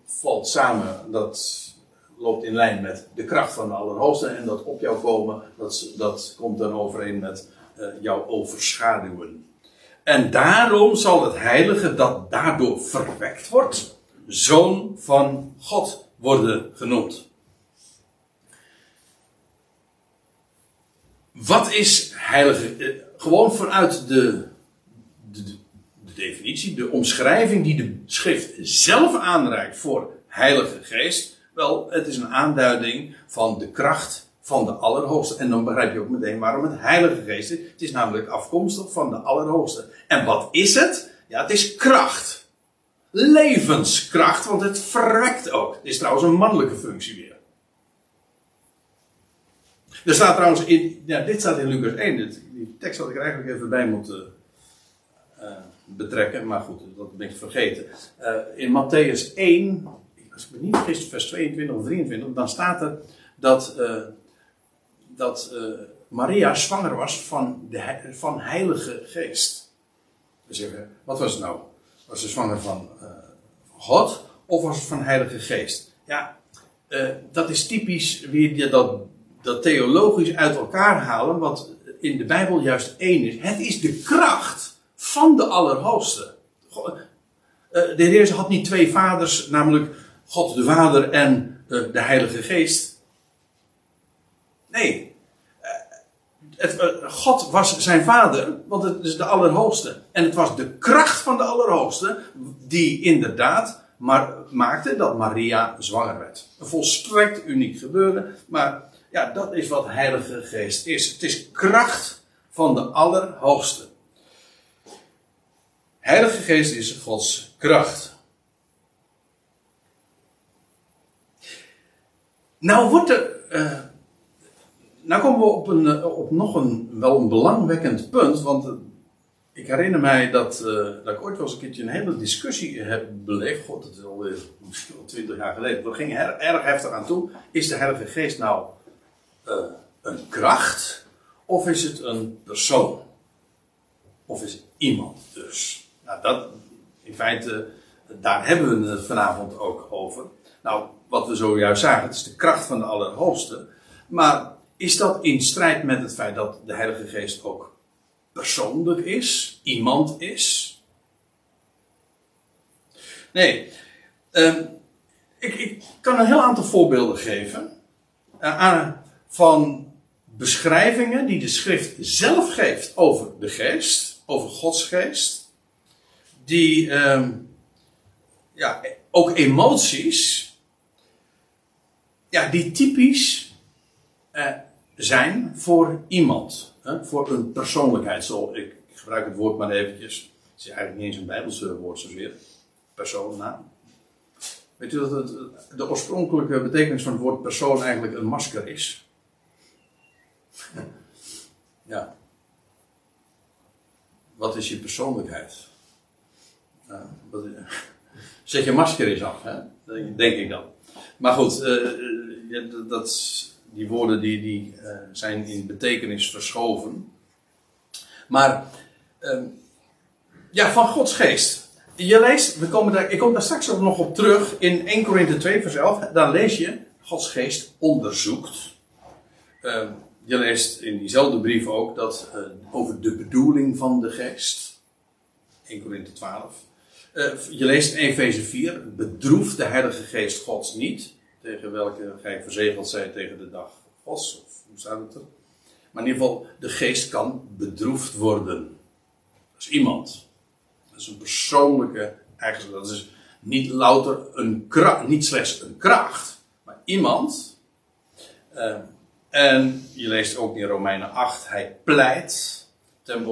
valt samen, dat loopt in lijn met de kracht van de Allerhoogste. En dat op jou komen, dat, dat komt dan overeen met uh, jou overschaduwen. En daarom zal het Heilige dat daardoor verwekt wordt, Zoon van God worden genoemd. Wat is Heilige? Gewoon vanuit de, definitie, de omschrijving die de schrift zelf aanreikt voor Heilige Geest, wel, het is een aanduiding van de kracht van de Allerhoogste. En dan begrijp je ook meteen waarom het Heilige Geest is. Het is namelijk afkomstig van de Allerhoogste. En wat is het? Ja, het is kracht. Levenskracht, want het verwekt ook. Het is trouwens een mannelijke functie weer. Er staat trouwens in, ja, dit staat in Lucas 1. die tekst had ik er eigenlijk even bij moeten uh, betrekken, maar goed, dat ben ik vergeten. Uh, in Matthäus 1, als ik me niet vergis, vers 22 of 23, dan staat er dat, uh, dat uh, Maria zwanger was van, de, van Heilige Geest. We zeggen, wat was het nou? Was ze zwanger van God of was het van Heilige Geest? Ja, dat is typisch wie dat, dat theologisch uit elkaar halen, wat in de Bijbel juist één is. Het is de kracht van de Allerhoogste. Eh, de Heer had niet twee vaders, namelijk God de Vader en eh, de Heilige Geest. Nee. Eh, God was zijn vader, want het is de Allerhoogste. En het was de kracht van de Allerhoogste die inderdaad maar maakte dat Maria zwanger werd. Een volstrekt uniek gebeuren, maar ja, dat is wat Heilige Geest is. Het is kracht van de Allerhoogste. Heilige Geest is Gods kracht. Nou wordt er. Uh, nou komen we op, een, eh, op nog een wel een belangwekkend punt. Want uh, ik herinner mij dat, dat ik ooit wel eens een keertje een hele discussie heb beleefd. God, dat is alweer twintig jaar geleden. Dat ging er erg heftig aan toe. Is de Heilige Geest nou een kracht? Of is het een persoon? Of is het iemand dus? Nou, dat, in feite, daar hebben we het vanavond ook over. Nou, wat we zojuist zagen, het is de kracht van de Allerhoogste. Maar is dat in strijd met het feit dat de Heilige Geest ook persoonlijk is, iemand is? Nee. Ehm, ik, ik, kan een heel aantal voorbeelden geven uh, aan, van beschrijvingen die de schrift zelf geeft over de geest, over Gods geest, die um, ja, ook emoties, ja, die typisch uh, zijn voor iemand, hè, voor een persoonlijkheid. Zo, ik, ik gebruik het woord maar eventjes. Het is eigenlijk niet eens een Bijbelse woord zozeer persoonnaam. Weet u dat het, de oorspronkelijke betekenis van het woord persoon eigenlijk een masker is? ja. Wat is je persoonlijkheid? zet je masker eens af, hè? denk ik dan. Maar goed, uh, dat, die woorden die, die uh, zijn in betekenis verschoven. Maar uh, ja, van Gods geest je leest, we komen daar, ik kom daar straks ook nog op terug in 1 Korinthe 2 vers 11. Daar lees je, Gods geest onderzoekt. Uh, je leest in diezelfde brief ook dat over de bedoeling van de geest. 1 Korinthe 12. Uh, je leest in Efeze 4, bedroef de Heilige Geest Gods niet. Tegen welke gij verzegeld zijt tegen de dag Gods. Of hoe staat het er? Maar in ieder geval, de geest kan bedroefd worden. Dat is iemand. Dat is een persoonlijke eigenschap. Dat is niet louter een kracht, niet slechts een kracht, maar iemand. Uh, en je leest ook in Romeinen 8, hij pleit,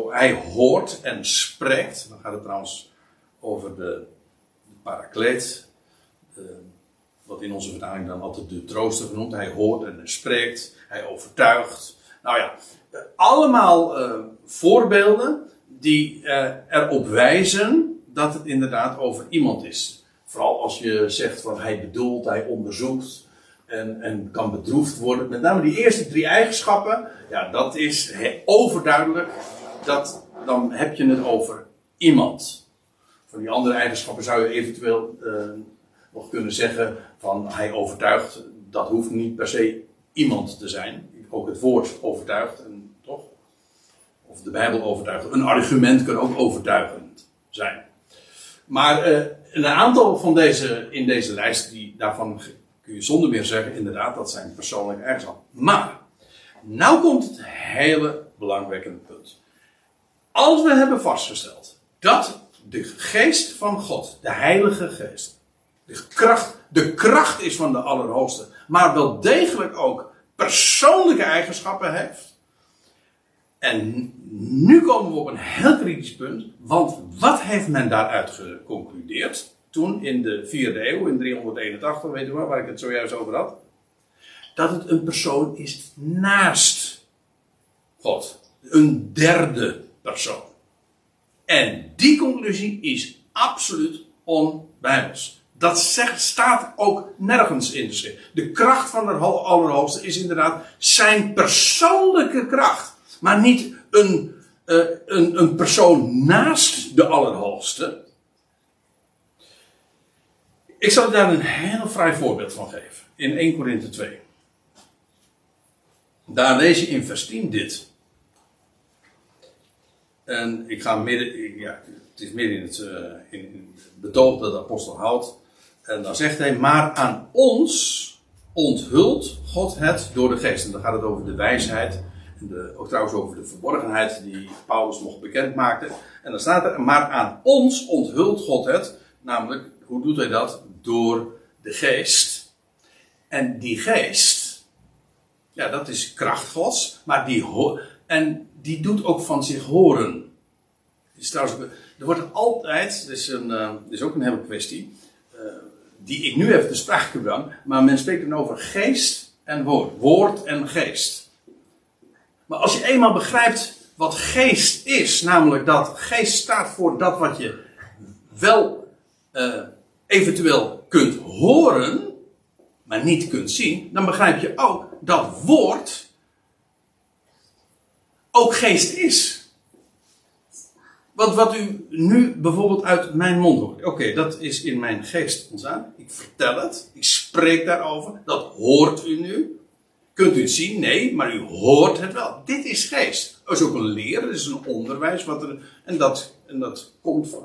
hij hoort en spreekt. Dan gaat het trouwens over de, de parakleet, wat in onze vertaling dan altijd de trooster genoemd. Hij hoort en spreekt, hij overtuigt. Nou ja, allemaal uh, voorbeelden die uh, erop wijzen dat het inderdaad over iemand is. Vooral als je zegt van hij bedoelt, hij onderzoekt en, en kan bedroefd worden. Met name die eerste drie eigenschappen, ja, dat is overduidelijk. Dat, dan heb je het over iemand. Die andere eigenschappen zou je eventueel uh, nog kunnen zeggen van hij overtuigt. Dat hoeft niet per se iemand te zijn. Ook het woord overtuigt. En of de Bijbel overtuigt. Een argument kan ook overtuigend zijn. Maar uh, een aantal van deze, in deze lijst, die, daarvan kun je zonder meer zeggen, inderdaad, dat zijn persoonlijke eigenschappen. Maar, nou komt het hele belangwekkende punt. Als we hebben vastgesteld dat de geest van God, de Heilige Geest, de kracht, de kracht is van de Allerhoogste, maar wel degelijk ook persoonlijke eigenschappen heeft en nu komen we op een heel kritisch punt, want wat heeft men daaruit geconcludeerd? Toen in de vierde eeuw, in 381, weet u wel, waar ik het zojuist over had. Dat het een persoon is naast God. Een derde persoon. En die conclusie is absoluut onbijbels. Dat zegt, staat ook nergens in de schrift. De kracht van de Allerhoogste is inderdaad zijn persoonlijke kracht maar niet een, uh, een, een persoon naast de Allerhoogste. Ik zal daar een heel vrij voorbeeld van geven. In 1 Korinthe 2. Daar lees je in vers 10 dit. En ik ga midden, ja, het is midden in het, uh, in betoog dat de apostel houdt. En dan zegt hij, maar aan ons onthult God het door de geest. En dan gaat het over de wijsheid de, ook trouwens over de verborgenheid die Paulus nog bekend maakte. En dan staat er, maar aan ons onthult God het. Namelijk, hoe doet hij dat? Door de geest. En die geest, ja, dat is kracht Gods, maar die, en die doet ook van zich horen. Is er wordt altijd, dit is, uh, is ook een hele kwestie, uh, die ik nu even te sprake breng, maar men spreekt dan over geest en woord. Woord en geest. Maar als je eenmaal begrijpt wat geest is, namelijk dat geest staat voor dat wat je wel uh, eventueel kunt horen, maar niet kunt zien, dan begrijp je ook dat woord ook geest is. wat, wat u nu bijvoorbeeld uit mijn mond hoort. Oké, dat is in mijn geest ontstaan. Ik vertel het. Ik spreek daarover. Dat hoort u nu. Kunt u het zien? Nee, maar u hoort het wel. Dit is geest. Dat is ook een leer, dat is een onderwijs. Wat er, en dat, en dat, komt, eh,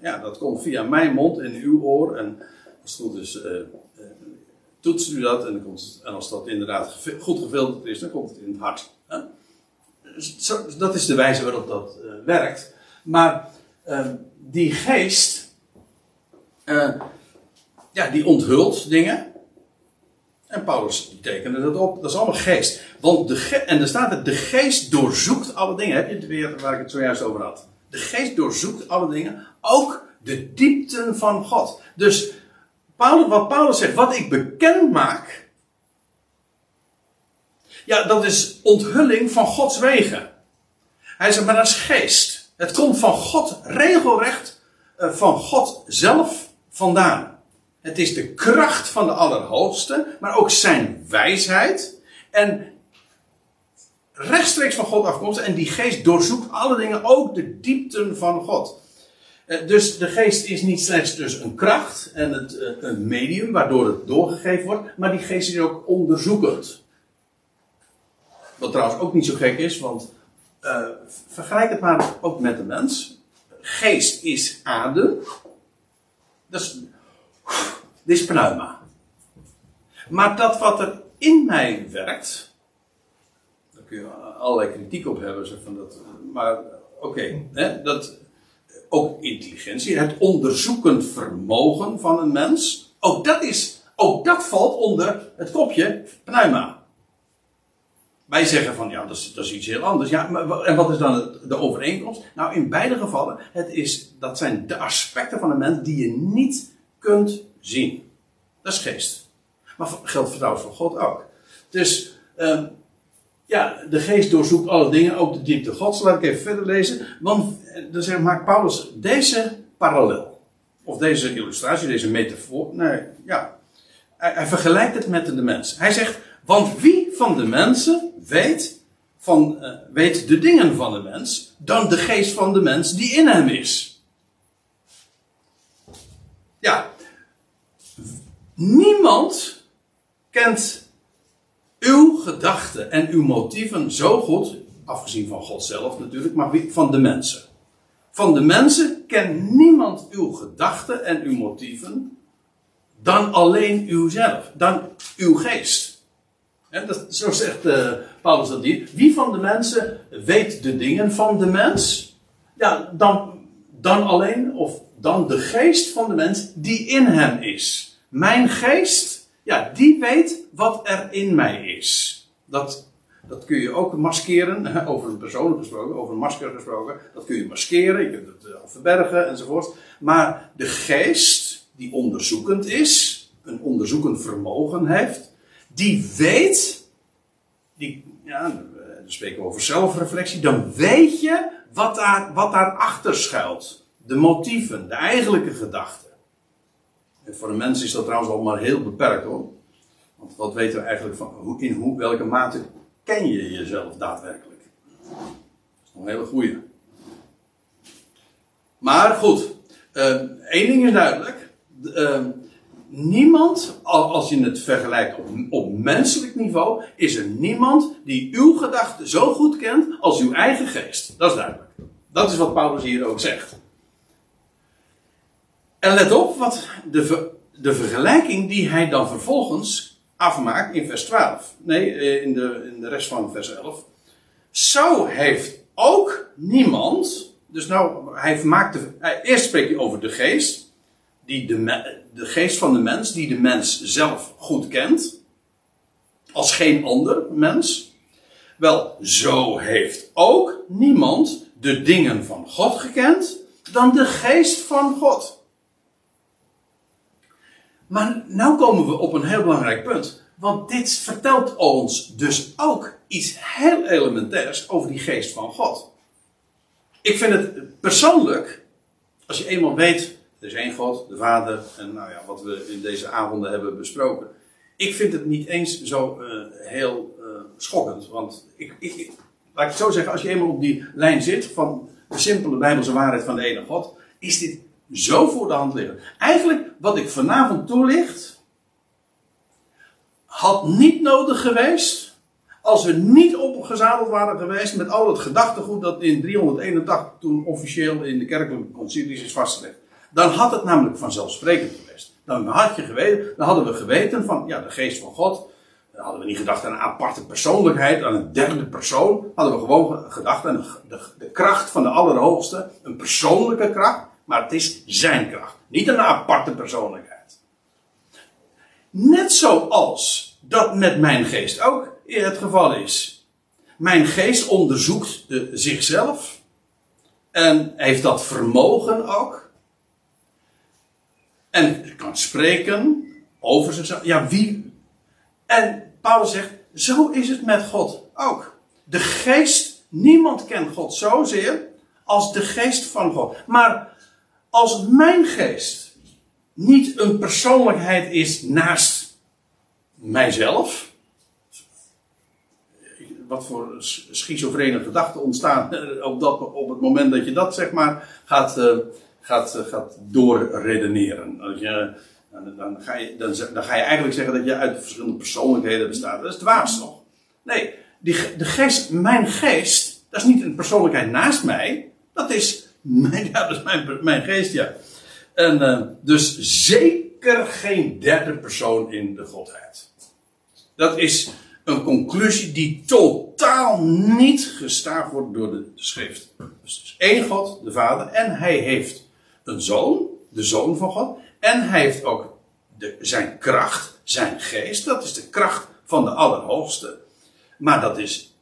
ja, dat komt via mijn mond en uw oor. En als het goed is, uh, u dat. En, dan komt het, en als dat inderdaad goed gefilterd is, dan komt het in het hart. Zo, dat is de wijze waarop dat werkt. Maar uh, die geest, uh, ja, die onthult dingen. En Paulus tekende dat op. Dat is allemaal geest. Want de ge en er staat het, de geest doorzoekt alle dingen. Heb je het weer waar ik het zojuist over had? De geest doorzoekt alle dingen. Ook de diepten van God. Dus Paulus, wat Paulus zegt, wat ik bekend maak. Ja, dat is onthulling van Gods wegen. Hij zegt, maar dat is geest. Het komt van God regelrecht, eh, van God zelf vandaan. Het is de kracht van de Allerhoogste, maar ook zijn wijsheid. En rechtstreeks van God afkomst. En die geest doorzoekt alle dingen, ook de diepten van God. Eh, dus de geest is niet slechts dus een kracht en het, eh, een medium waardoor het doorgegeven wordt, maar die geest is ook onderzoekend. Wat trouwens ook niet zo gek is, want uh, vergelijk het maar ook met de mens. Geest is adem. Dat is, dit is pneuma. Maar dat wat er in mij werkt, daar kun je allerlei kritiek op hebben. Zeg van dat, maar oké, dat ook intelligentie, het onderzoekend vermogen van een mens, ook dat, is, ook dat valt onder het kopje pneuma. Wij zeggen van ja, dat is, dat is iets heel anders. Ja, maar, en wat is dan de overeenkomst? Nou, in beide gevallen, het is, dat zijn de aspecten van een mens die je niet kunt zien. Dat is geest. Maar geldt trouwens voor God ook. Dus, um, ja, de geest doorzoekt alle dingen, ook de diepte Gods. Laat ik even verder lezen. Want eh, dan maakt Paulus deze parallel. Of deze illustratie, deze metafoor. Nee, ja. Hij, hij vergelijkt het met de mens. Hij zegt, want wie van de mensen weet, van, uh, weet de dingen van de mens dan de geest van de mens die in hem is? Ja, niemand kent uw gedachten en uw motieven zo goed, afgezien van God zelf natuurlijk, maar van de mensen. Van de mensen kent niemand uw gedachten en uw motieven dan alleen uzelf, dan uw geest. Dat, zo zegt uh, Paulus dat hier. Wie van de mensen weet de dingen van de mens? Ja, dan, dan alleen, of dan de geest van de mens die in hem is. Mijn geest, ja, die weet wat er in mij is. Dat, dat kun je ook maskeren, over een persoon gesproken, over een masker gesproken. Dat kun je maskeren, je kunt het uh, verbergen enzovoort. Maar de geest, die onderzoekend is, een onderzoekend vermogen heeft, die weet, die, ja, dan spreken we over zelfreflectie, dan weet je wat, daar, wat daarachter schuilt. De motieven, de eigenlijke gedachten. En voor de mens is dat trouwens al maar heel beperkt hoor. Want wat weten we eigenlijk van, in hoe, welke mate ken je jezelf daadwerkelijk? Dat is nog een hele goeie. Maar goed, uh, één ding is duidelijk. Uh, niemand, als je het vergelijkt op, op menselijk niveau, is er niemand die uw gedachten zo goed kent als uw eigen geest. Dat is duidelijk. Dat is wat Paulus hier ook zegt. En let op wat de, de vergelijking die hij dan vervolgens afmaakt in vers 12. Nee, eh, in de, in de rest van vers 11. Zo heeft ook niemand. Dus nou, hij maakt de, eerst spreekt hij over de geest die de, geest van de mens, die de mens zelf goed kent, als geen ander mens. Wel, zo heeft ook niemand de dingen van God gekend dan de geest van God. Maar nu komen we op een heel belangrijk punt. Want dit vertelt ons dus ook iets heel elementairs over die geest van God. Ik vind het persoonlijk, als je eenmaal weet er is één God, de Vader, en nou ja, wat we in deze avonden hebben besproken. Ik vind het niet eens zo uh, heel uh, schokkend. Want ik, ik, laat ik het zo zeggen, als je eenmaal op die lijn zit van de simpele Bijbelse waarheid van de ene God, is dit zo voor de hand liggen. Eigenlijk, wat ik vanavond toelicht, had niet nodig geweest als we niet opgezadeld waren geweest met al het gedachtegoed dat in 381 toen officieel in de kerkelijke concilies is vastgelegd. Dan had het namelijk vanzelfsprekend geweest. Dan, had je geweten, dan hadden we geweten van ja, de geest van God. Dan hadden we niet gedacht aan een aparte persoonlijkheid, aan een derde persoon. Hadden we gewoon gedacht aan de, kracht van de Allerhoogste. Een persoonlijke kracht, maar het is zijn kracht. Niet een aparte persoonlijkheid. Net zoals dat met mijn geest ook het geval is. Mijn geest onderzoekt zichzelf. En heeft dat vermogen ook. En kan spreken over zichzelf. Ja, wie? En Paulus zegt, zo is het met God ook. De geest, niemand kent God zozeer als de geest van God. Maar als mijn geest niet een persoonlijkheid is naast mijzelf, wat voor schizofrene gedachten ontstaan op, dat, op het moment dat je dat zeg maar gaat, uh, gaat, uh, gaat doorredeneren. Als je, dan, dan, ga je, dan, ga je eigenlijk zeggen dat je uit verschillende persoonlijkheden bestaat. Dat is dwaas toch? Nee, die, de geest, mijn geest, dat is niet een persoonlijkheid naast mij. Dat is mijn, ja, dat is mijn, mijn geest, ja. En uh, dus zeker geen derde persoon in de Godheid. Dat is een conclusie die totaal niet gestaafd wordt door de, schrift. Dus één God, de Vader, en hij heeft een zoon, de zoon van God, en hij heeft ook de, zijn kracht, zijn geest, dat is de kracht van de Allerhoogste. Maar dat is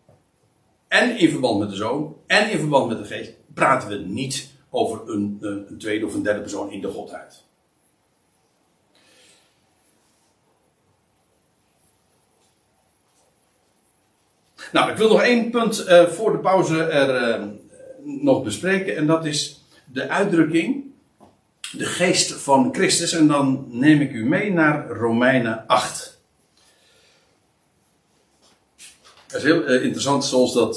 en in verband met de zoon en in verband met de geest praten we niet over een, een tweede of een derde persoon in de Godheid. Nou, ik wil nog één punt uh, voor de pauze er uh, nog bespreken. En dat is de uitdrukking. De geest van Christus. En dan neem ik u mee naar Romeinen 8. Dat is heel uh, interessant zoals dat.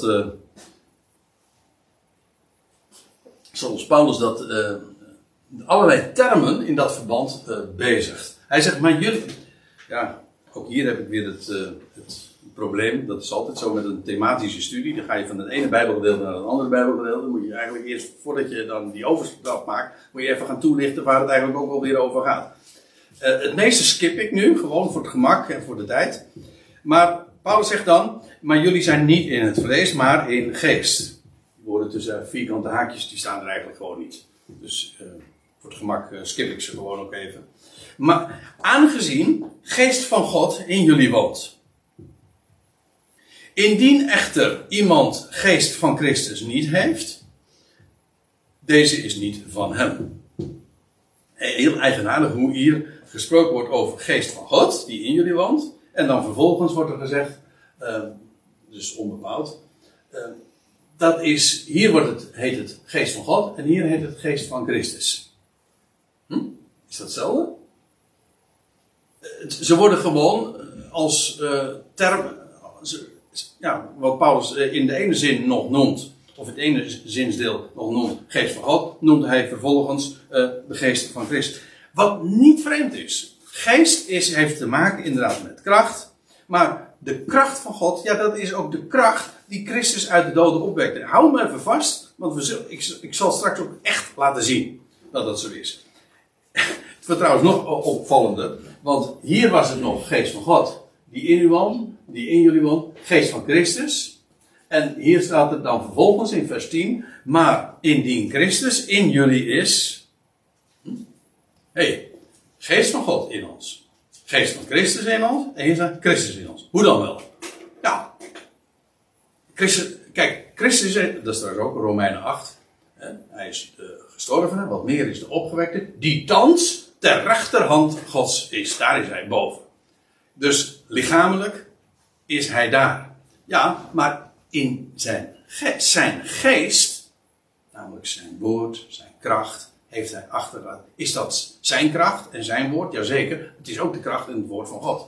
zoals Paulus dat. allerlei termen in dat verband bezigt. Hij zegt, maar jullie. Ja, ook hier heb ik weer het, het probleem. Dat is altijd zo met een thematische studie. Dan ga je van het ene Bijbelgedeelte naar het andere Bijbelgedeelte. Dan moet je eigenlijk eerst, voordat je dan die overstap maakt, moet je even gaan toelichten waar het eigenlijk ook alweer over gaat. Uh, het meeste skip ik nu, gewoon voor het gemak en voor de tijd. Maar Paulus zegt dan, maar jullie zijn niet in het vlees, maar in geest. Die woorden tussen vierkante haakjes, die staan er eigenlijk gewoon niet. Dus uh, voor het gemak uh, skip ik ze gewoon ook even. Maar aangezien geest van God in jullie woont. Indien echter iemand geest van Christus niet heeft, deze is niet van hem. Heel eigenaardig hoe hier gesproken wordt over geest van God, die in jullie woont. En dan vervolgens wordt er gezegd, uh, dus onbepaald, uh, dat is, hier wordt het, heet het geest van God en hier heet het geest van Christus. Hm? Is dat hetzelfde? Ze worden gewoon als uh, term, wat Paulus eh, in de ene zin nog noemt, of het ene zinsdeel nog noemt, geest van God, noemt hij vervolgens uh, de geest van Christus. Wat niet vreemd is. Geest is, heeft te maken inderdaad met kracht, maar de kracht van God, ja, dat is ook de kracht die Christus uit de doden opwekte. Hou me even vast, want we ik, ik zal straks ook echt laten zien dat dat zo is. Het wordt nog opvallender, want hier was het nog geest van God die in u woont, die in jullie woont, geest van Christus. En hier staat het dan vervolgens in vers 10, maar indien Christus in jullie is, hm? hey, geest van God in ons. Geest van Christus in ons, en hier staat Christus in ons. Hoe dan wel? Ja, Christus, kijk, Christus is, dat is trouwens ook Romeinen 8, hè? hij is de gestorvene, wat meer is de opgewekte, die thans ter rechterhand Gods is. Daar is hij boven. Dus lichamelijk is hij daar. Ja, maar in zijn zijn geest, namelijk zijn woord, zijn kracht, heeft hij achtergelaten. Is dat zijn kracht en zijn woord? Jazeker, het is ook de kracht en het woord van God.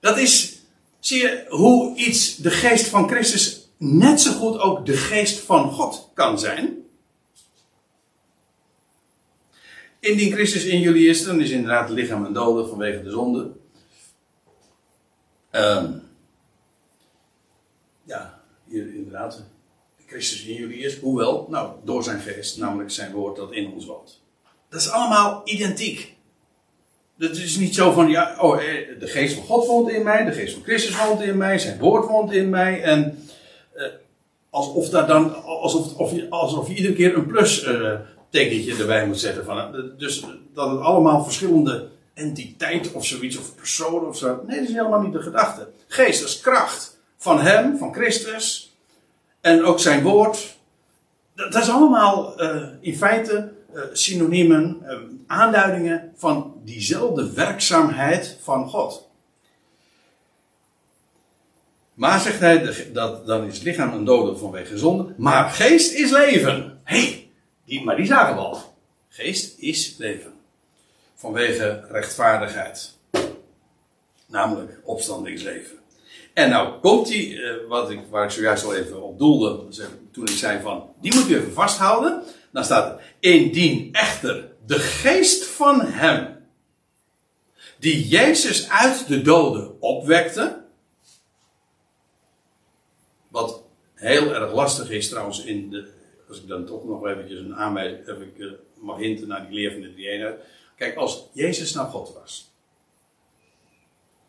Dat is, zie je, hoe iets de geest van Christus net zo goed ook de geest van God kan zijn. Indien Christus in jullie is, dan is inderdaad het lichaam een dode vanwege de zonde. Ehm, ja, hier inderdaad. Christus in jullie is. Hoewel, nou, door zijn geest, namelijk zijn woord dat in ons woont. Dat is allemaal identiek. Het is niet zo van, ja, oh, eh, de geest van God woont in mij, de geest van Christus woont in mij, zijn woord woont in mij. En eh, alsof, daar dan, alsof, of alsof je iedere keer een plus uh, tekentje erbij moet zetten. Van, dus dat het allemaal verschillende entiteiten of zoiets, of personen of zo. Nee, dat is helemaal niet de gedachte. Geest is kracht van Hem, van Christus. En ook zijn woord. Dat, is allemaal uh, in feite uh, synoniemen, uh, aanduidingen van diezelfde werkzaamheid van God. Maar zegt hij, dat, dan is het lichaam een dode vanwege zonde, maar geest is leven. Hé, hey, die, maar die zagen we al. Geest is leven. Vanwege rechtvaardigheid. Namelijk opstandingsleven. En nou komt die, uh, wat ik, waar ik zojuist al even op doelde, toen ik zei van, die moet u even vasthouden. Dan staat er, indien echter de geest van hem, die Jezus uit de doden opwekte, wat heel erg lastig is trouwens in de, als ik dan toch nog eventjes een aanwijzing, uh, mag hinten naar die leer van de drie Kijk, als Jezus nou God was,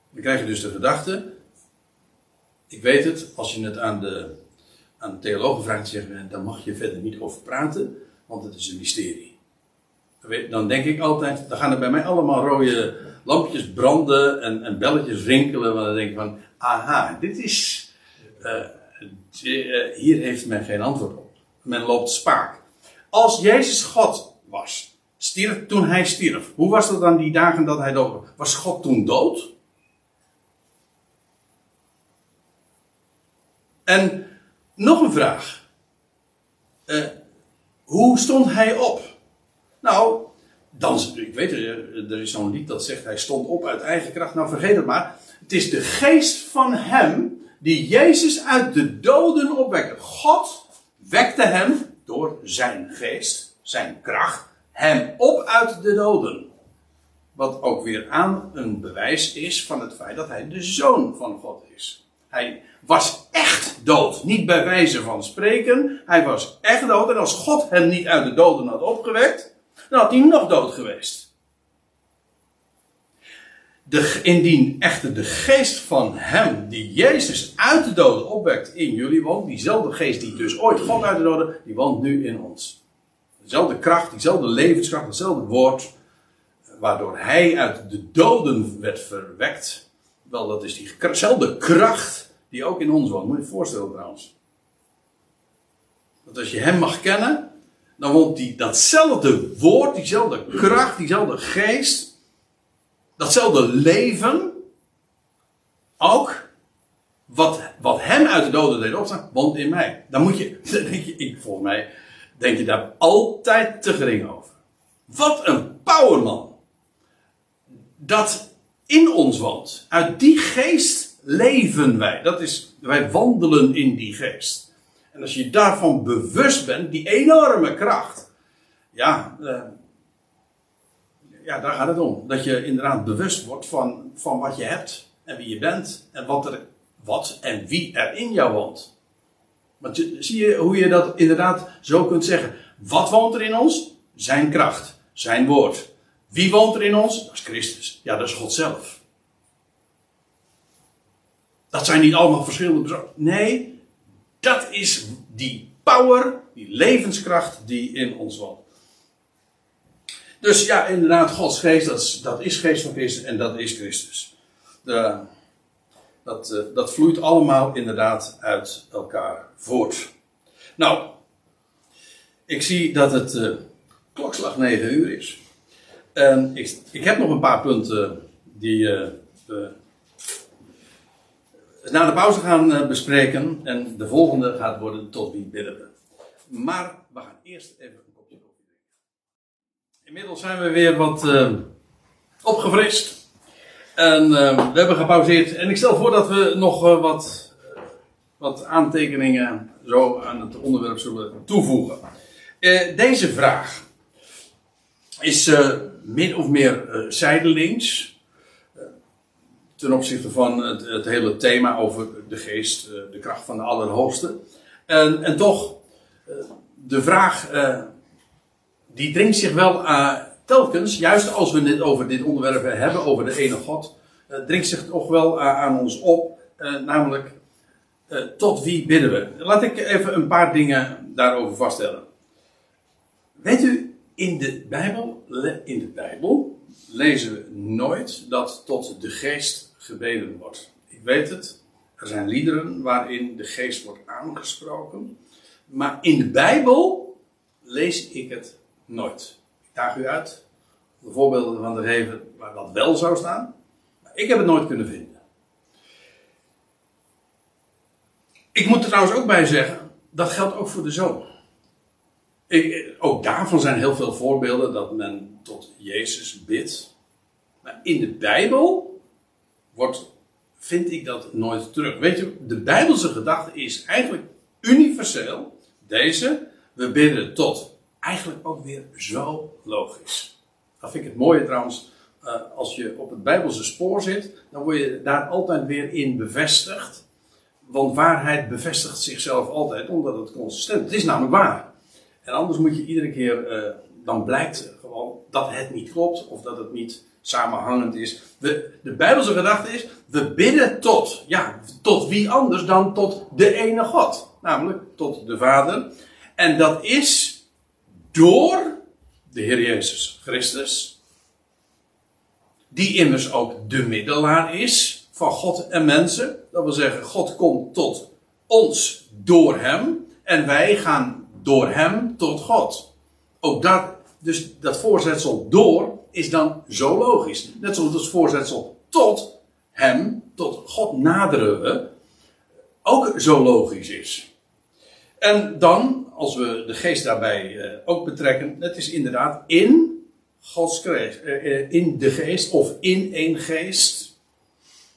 dan krijg je dus de gedachte, ik weet het, als je het aan de, aan de theologen vraagt, zeggen dan mag je verder niet over praten, want het is een mysterie. Dan denk ik altijd, dan gaan er bij mij allemaal rode lampjes branden en, en belletjes rinkelen, want dan denk ik van, aha, dit is, uh, hier heeft men geen antwoord op. Men loopt spaak. Als Jezus God was, stierf toen hij stierf, hoe was dat dan die dagen dat hij dood was? Was God toen dood? En nog een vraag. Uh, hoe stond hij op? Nou, dan, ik weet er, er is zo'n lied dat zegt hij stond op uit eigen kracht. Nou, vergeet het maar. Het is de geest van hem die Jezus uit de doden opwekte. God wekte hem door zijn geest, zijn kracht, hem op uit de doden. Wat ook weer aan een bewijs is van het feit dat hij de zoon van God is. Hij was echt dood. Niet bij wijze van spreken. Hij was echt dood. En als God hem niet uit de doden had opgewekt, dan had hij nog dood geweest. Indien echter de geest van hem, die Jezus uit de doden opwekt, in jullie woont, diezelfde geest die dus ooit God uit de doden, die woont nu in ons. Dezelfde kracht, diezelfde levenskracht, hetzelfde woord, waardoor hij uit de doden werd verwekt. Wel, dat is diezelfde kracht die ook in ons woont. Moet je je voorstellen trouwens. Dat als je hem mag kennen, dan woont die, datzelfde woord, diezelfde kracht, diezelfde geest, datzelfde leven, ook wat, wat hem uit de doden deed opstaan, woont in mij. Dan moet je, dan denk je, ik, volgens mij, denk je daar altijd te gering over. Wat een powerman. Dat in ons woont. Uit die geest leven wij. Dat is, wij wandelen in die geest. En als je daarvan bewust bent, die enorme kracht. Ja, uh, ja, daar gaat het om. Dat je inderdaad bewust wordt van, van wat je hebt. En wie je bent. En wat, er, wat en wie er in jou woont. Je, zie je hoe je dat inderdaad zo kunt zeggen. Wat woont er in ons? Zijn kracht. Zijn woord. Wie woont er in ons? Dat is Christus. Ja, dat is God zelf. Dat zijn niet allemaal verschillende. Nee, dat is die power, die levenskracht die in ons woont. Dus ja, inderdaad, Gods geest, dat is, dat is geest van Christus en dat is Christus. De, dat, uh, dat vloeit allemaal inderdaad uit elkaar voort. Nou, ik zie dat het uh, klokslag 9 uur is. En ik, ik heb nog een paar punten die uh, na de pauze gaan eh, bespreken. En de volgende gaat worden tot wie bidden we. Maar we gaan eerst even een kopje koffie drinken. Inmiddels zijn we weer wat opgefrist. En uh, we hebben gepauzeerd. En ik stel voor dat we nog wat, wat aantekeningen zo aan het onderwerp zullen toevoegen. Eh, deze vraag is eh, min of meer eh, zijdelings eh, ten opzichte van het, het, hele thema over de geest, eh, de kracht van de Allerhoogste. En, en toch, eh, de vraag die dringt zich wel telkens, juist als we het over dit onderwerp hebben, over de ene God, dringt zich toch wel aan ons op, namelijk tot wie bidden we? Laat ik even een paar dingen daarover vaststellen. Weet u, in de Bijbel, in de Bijbel lezen we nooit dat tot de geest gebeden wordt. Ik weet het, er zijn liederen waarin de geest wordt aangesproken. Maar in de Bijbel lees ik het nooit. Daag u uit de voorbeelden van de geven waar dat wel zou staan. Maar ik heb het nooit kunnen vinden. Ik moet er trouwens ook bij zeggen, dat geldt ook voor de zoon. Ik, ook daarvan zijn heel veel voorbeelden dat men tot Jezus bidt. Maar in de Bijbel wordt, vind ik dat nooit terug. Weet je, de Bijbelse gedachte is eigenlijk universeel. Deze, we bidden tot. Eigenlijk ook weer zo logisch. Dat vind ik het mooie trouwens. Uh, als je op het Bijbelse spoor zit, dan word je daar altijd weer in bevestigd. Want waarheid bevestigt zichzelf altijd, omdat het consistent is. Het is namelijk waar. En anders moet je iedere keer, uh, dan blijkt gewoon dat het niet klopt of dat het niet samenhangend is. De, de Bijbelse gedachte is, we bidden tot, ja, tot wie anders dan tot de ene God. Namelijk tot de Vader. En dat is door de Heer Jezus Christus. Die immers ook de middelaar is van God en mensen. Dat wil zeggen, God komt tot ons door Hem. En wij gaan door hem tot God. Ook dat, dus dat voorzetsel door is dan zo logisch. Net zoals het voorzetsel tot hem, tot God naderen we, ook zo logisch is. En dan, als we de geest daarbij uh, ook betrekken, het is inderdaad in Gods geest, uh, in de geest of in één geest.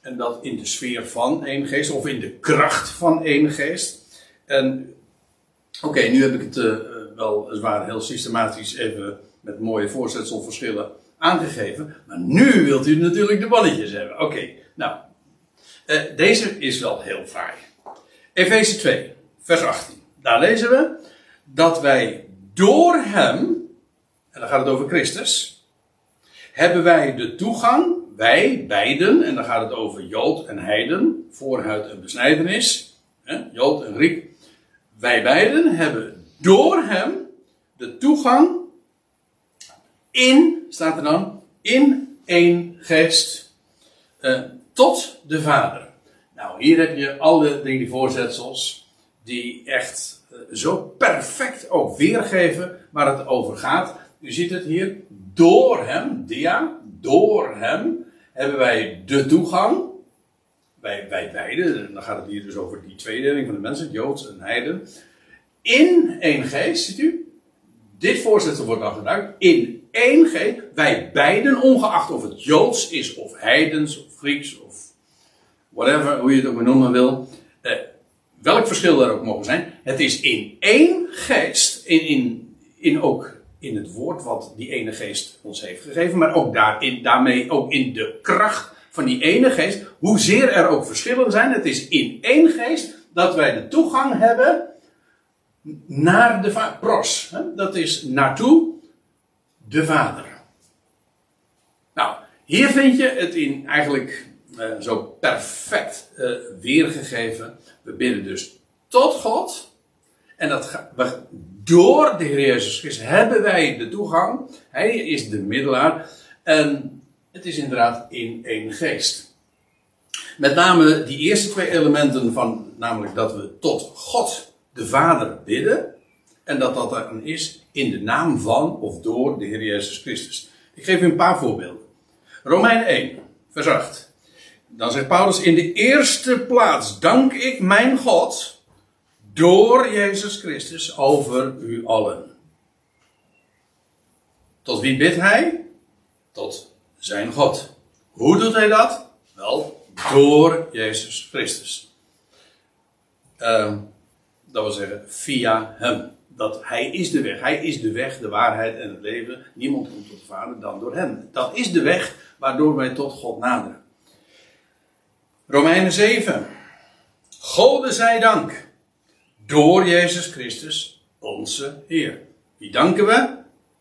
En dat in de sfeer van één geest of in de kracht van één geest. En Oké, nu heb ik het uh, wel zwaar heel systematisch even met mooie voorzetselverschillen aangegeven. Maar nu wilt u natuurlijk de balletjes hebben. Oké, nou. Deze is wel heel fraai. Efeze 2, vers 18. Daar lezen we dat wij door hem, en dan gaat het over Christus, hebben wij de toegang, wij beiden, en dan gaat het over Jood en Heiden, voorhuid en besnijdenis, hè, Jood en Griek, wij beiden hebben door hem de toegang in, staat er dan, in één geest uh, tot de Vader. Nou, hier heb je alle drie voorzetsels die echt zo perfect ook weergeven waar het over gaat. U ziet het hier, door hem, dia, door hem hebben wij de toegang wij, wij beiden, dan gaat het hier dus over die tweedeling van de mensen, Joods en Heiden. In één geest, ziet u? Dit voorzetsel wordt dan gebruikt. In één geest. Wij beiden, ongeacht of het Joods is, of Heidens, of Grieks, of whatever, hoe je het ook maar noemen wil. Eh, welk verschil er ook mogen zijn. Het is in één geest, in, in, in ook in het woord wat die ene geest ons heeft gegeven, maar ook daarin, daarmee ook in de kracht van die ene geest, hoezeer er ook verschillen zijn, het is in één geest dat wij de toegang hebben naar de Vader. Pros, hè? dat is naartoe de Vader. Nou, hier vind je het in eigenlijk uh, zo perfect uh, weergegeven. We bidden dus tot God. En dat we, door de Heer Jezus Christus hebben wij de toegang. Hij is de middelaar. En het is inderdaad in één geest. Met name die eerste twee elementen van, namelijk dat we tot God de Vader bidden. En dat dat dan is in de naam van of door de Heer Jezus Christus. Ik geef u een paar voorbeelden. Romein 1, vers 8. Dan zegt Paulus: In de eerste plaats dank ik mijn God door Jezus Christus over u allen. Tot wie bidt hij? Tot zijn God. Hoe doet hij dat? Wel, door Jezus Christus. Ehm, dat wil zeggen, via hem. Dat hij is de weg. Hij is de weg, de waarheid en het leven. Niemand komt tot de Vader dan door hem. Dat is de weg waardoor wij tot God naderen. Romeinen 7. Gode zij dank. Door Jezus Christus, onze Heer. Wie danken we?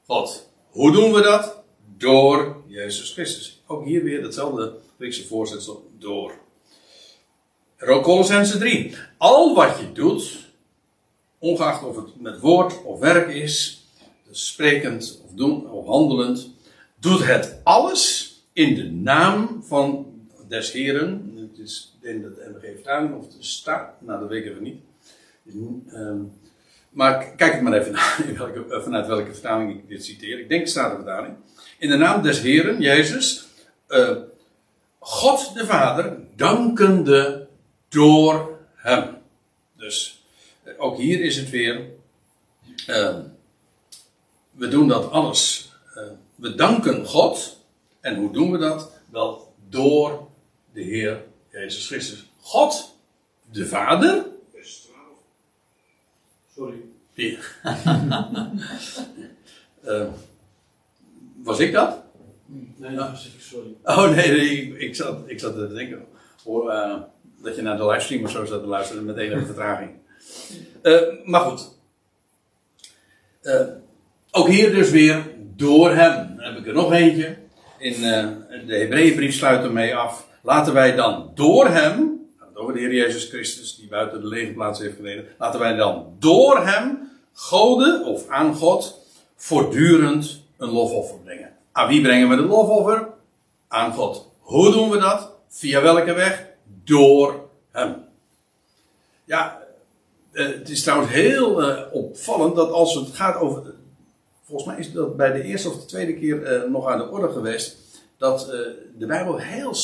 God. Hoe doen we dat? Door Jezus Christus. Ook hier weer hetzelfde Griekse voorzetsel. Door. Colossense 3. Al wat je doet, ongeacht of het met woord of werk is, dus sprekend of, doen, of handelend, doet het alles in de naam van des Heren. Is in de MG vertaling of de staat, nou dat ik even niet. Um, maar kijk het maar even naar welke, eh, vanuit welke vertaling ik dit citeer. Ik denk de vertaling. In de naam des Heren, Jezus, uh, God de Vader, dankende door hem. Dus eh, ook hier is het weer. Uh, we doen dat alles. We danken God. En hoe doen we dat? Wel door de Heer Jezus Christus. God, de Vader. Sorry. Ja. was ik dat? Nee, dat was ik, sorry. Oh nee, ik, ik, zat, ik zat te denken. Hoor, dat je naar de livestream of zo zat te luisteren met enige vertraging. Uh, maar goed. Ook hier dus weer door hem. Dan heb ik er nog eentje. In de Hebreeënbrief sluit ermee af. Laten wij dan door hem, over de Heer Jezus Christus, die buiten de legerplaats heeft gereden. Laten wij dan door hem, goden of aan God, voortdurend een lofoffer brengen. Aan wie brengen we de lofoffer? Aan God. Hoe doen we dat? Via welke weg? door hem. Ja, eh, het is trouwens heel uh, opvallend dat als het gaat over. Volgens mij is dat bij de eerste of de tweede keer uh, nog aan de orde geweest. Dat de Bijbel heel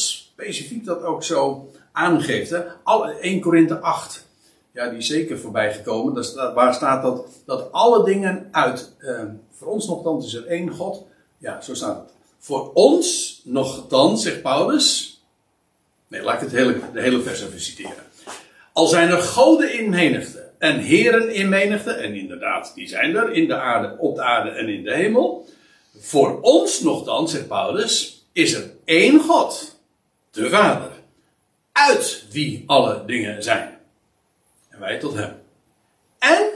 specifiek dat ook zo aangeeft. Hè? Alle, 1 Korinthe 8. Ja, die is zeker voorbij gekomen. Waar staat dat, dat alle dingen uit. voor ons nogthans is er één God. Ja, zo staat het. Voor ons nogthans, zegt Paulus Nee, laat ik het hele, de hele vers even citeren. Al zijn er goden in menigte en heren in menigte, en inderdaad, die zijn er in de aarde, op de aarde en in de hemel. Voor ons nogthans, zegt Paulus, is er één God, de Vader, uit wie alle dingen zijn. En wij tot hem. En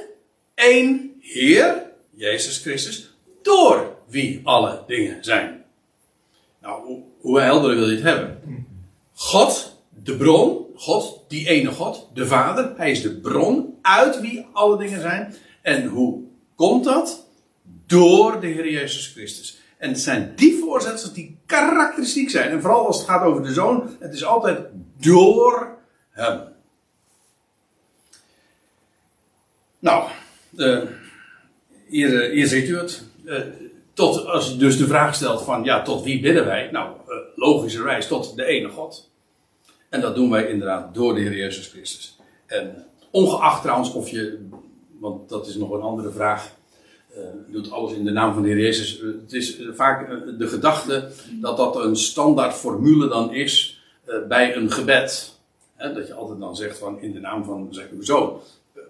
één Heer, Jezus Christus, door wie alle dingen zijn. Nou, hoe, helder wil je het hebben? God, de bron, God, die ene God, de Vader, hij is de bron uit wie alle dingen zijn. En hoe komt dat? Door de Heer Jezus Christus. En het zijn die voorzetsels die karakteristiek zijn. En vooral als het gaat over de zoon, het is altijd door hem. Nou, uh, hier, uh, hier ziet u het. Uh, tot, als je dus de vraag stelt van, ja, tot wie bidden wij? Nou, logischerwijs tot de ene God. En dat doen wij inderdaad door de Heer Jezus Christus. En ongeacht trouwens of je, want dat is nog een andere vraag, doet alles in de naam van de Heer Jezus. Uh, het is vaak de gedachte dat dat een standaard formule dan is bij een gebed. dat je altijd dan zegt van in de naam van zeg uw zoon.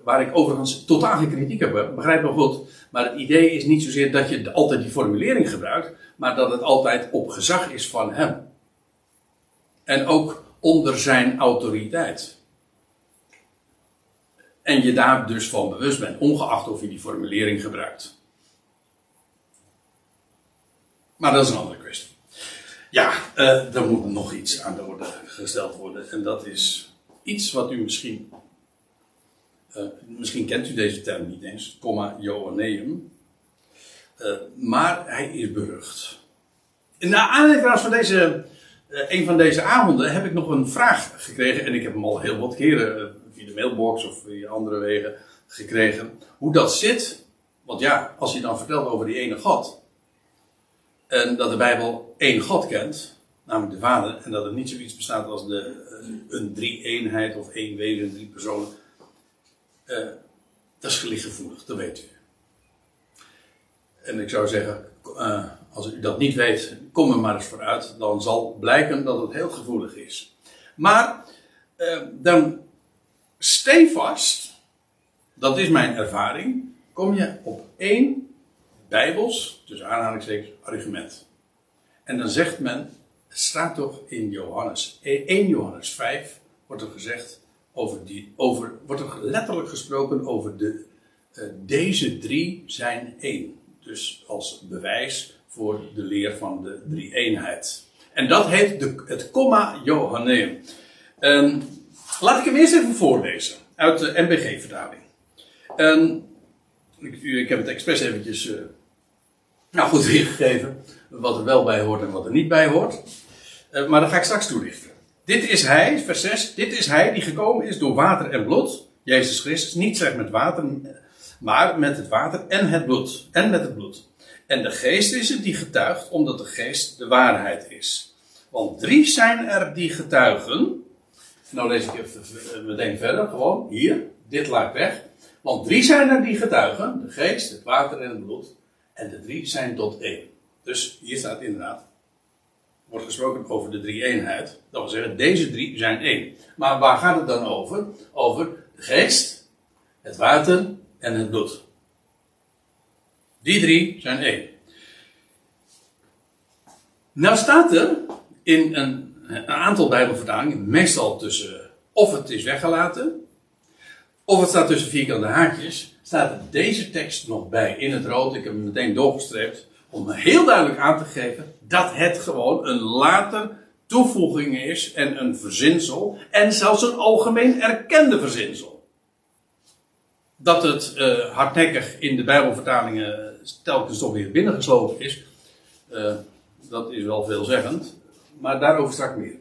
Waar ik overigens totaal geen kritiek heb, begrijp me goed. Maar het idee is niet zozeer dat je altijd die formulering gebruikt, maar dat het altijd op gezag is van hem. En ook onder zijn autoriteit. En je daar dus van bewust bent, ongeacht of je die formulering gebruikt. Maar dat is een andere kwestie. Ja, uh, er moet nog iets aan de orde gesteld worden. En dat is iets wat u misschien uh, misschien kent u deze term niet eens, comma Joanneum. Uh, maar hij is berucht. Na aanleiding van deze, een van deze avonden heb ik nog een vraag gekregen. En ik heb hem al heel wat keren via de mailbox of via andere wegen gekregen. Hoe dat zit. Want ja, als je dan vertelt over die ene God. En dat de Bijbel één God kent, namelijk de Vader. En dat er niet zoiets bestaat als de, een drie-eenheid of één wezen, drie personen uh, dat is gevoelig, dat weet u. En ik zou zeggen, uh, als u dat niet weet, kom er maar eens vooruit. Dan zal blijken dat het heel gevoelig is. Maar uh, dan stevast, dat is mijn ervaring, kom je op één bijbels, dus aanhalingstekens, argument. En dan zegt men, staat toch in Johannes, 1 Johannes 5, wordt er gezegd, over die, over, wordt er letterlijk gesproken over de, eh, deze drie zijn één. Dus als bewijs voor de leer van de drie-eenheid. En dat heet de, het comma Johanneum. Ehm, laat ik hem eerst even voorlezen uit de NBG-vertaling. Ehm, ik, heb het expres eventjes uh, nou goed weergegeven. Wat er wel bij hoort en wat er niet bij hoort. Uh, maar dat ga ik straks toelichten. Dit is hij, vers 6. Dit is hij die gekomen is door water en bloed. Jezus Christus. Niet slechts met water, maar met het water en het bloed. En met het bloed. En de geest is het die getuigt, omdat de geest de waarheid is. Want drie zijn er die getuigen. Nou lees ik even meteen verder, gewoon hier. Dit laat weg. Want drie zijn er die getuigen: de geest, het water en het bloed. En de drie zijn tot één. Dus hier staat inderdaad, wordt gesproken over de drie-eenheid. Dat wil zeggen, deze drie zijn één. Maar waar gaat het dan over? Over de geest, het water en het bloed. Die drie zijn één. Nou staat er in een, een aantal Bijbelvertalingen, meestal tussen, of het is weggelaten, of het staat tussen vierkante haakjes, staat deze tekst nog bij in het rood. Ik heb hem meteen doorgestreept om heel duidelijk aan te geven dat het gewoon een later toevoeging is en een verzinsel en zelfs een algemeen erkende verzinsel. Dat het uh, hardnekkig in de Bijbelvertalingen telkens toch weer binnengeslopen is, uh, dat is wel veelzeggend, maar daarover straks meer.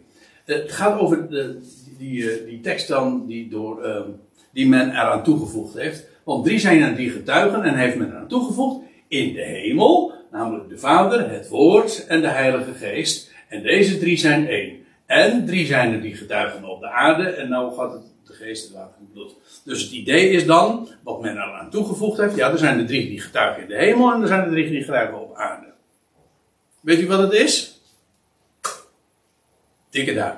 Uh, het gaat over de, die, die, tekst dan die, door, ehm, die men eraan toegevoegd heeft. Want drie zijn er die getuigen en heeft men eraan toegevoegd in de hemel, namelijk de Vader, het Woord en de Heilige Geest. En deze drie zijn één. En drie zijn er die getuigen op de aarde en nou gaat het de geest, water en bloed. Dus het idee is dan, wat men eraan toegevoegd heeft, ja, er zijn er drie die getuigen in de hemel en er zijn er drie die getuigen op aarde. Weet u wat het is? Dikke duim.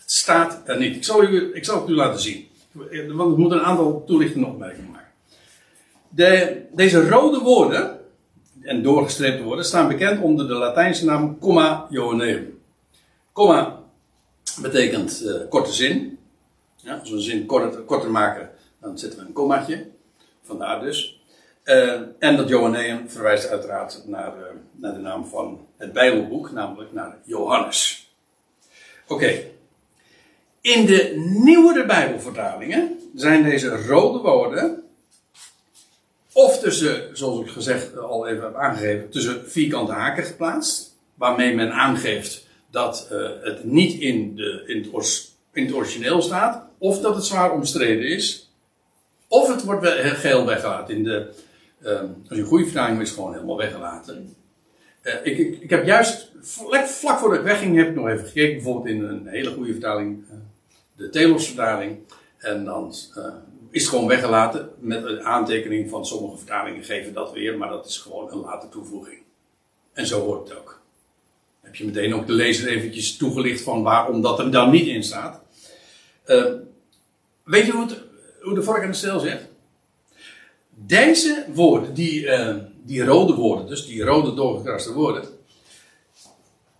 Het staat er niet. Ik zal, u, ik zal het u laten zien. Want ik moet een aantal toelichtende opmerkingen maken. De, deze rode woorden, en doorgestreepte woorden, staan bekend onder de Latijnse naam comma johanneum. Comma betekent uh, korte zin. Ja, als we een zin korter, korter maken, dan zetten we een kommaatje. Vandaar dus. Uh, en dat Johanneum verwijst uiteraard naar, uh, naar de naam van het Bijbelboek, namelijk naar Johannes. Oké. In de nieuwere Bijbelvertalingen zijn deze rode woorden, of tussen, zoals ik gezegd al even heb aangegeven, tussen vierkante haken geplaatst, waarmee men aangeeft dat uh, het niet in, de, in, het in origineel staat, of dat het zwaar omstreden is, of het wordt geheel weggelaten. In de, uh, als je een goede vertaling is, gewoon helemaal weggelaten. Uh, ik, ik, ik, heb juist, vlak, vlak voordat ik wegging, heb ik nog even gekeken, bijvoorbeeld in een hele goede vertaling, de Telos vertaling. En dan is het gewoon weggelaten met een aantekening van sommige vertalingen geven dat weer, maar dat is gewoon een late toevoeging. En zo hoort het ook. heb je meteen ook de lezer eventjes toegelicht van waarom dat er dan niet in staat. Uh, weet je hoe, het, hoe de vork aan de zegt? Deze woorden, die, uh, die rode woorden, dus die rode doorgekraste woorden,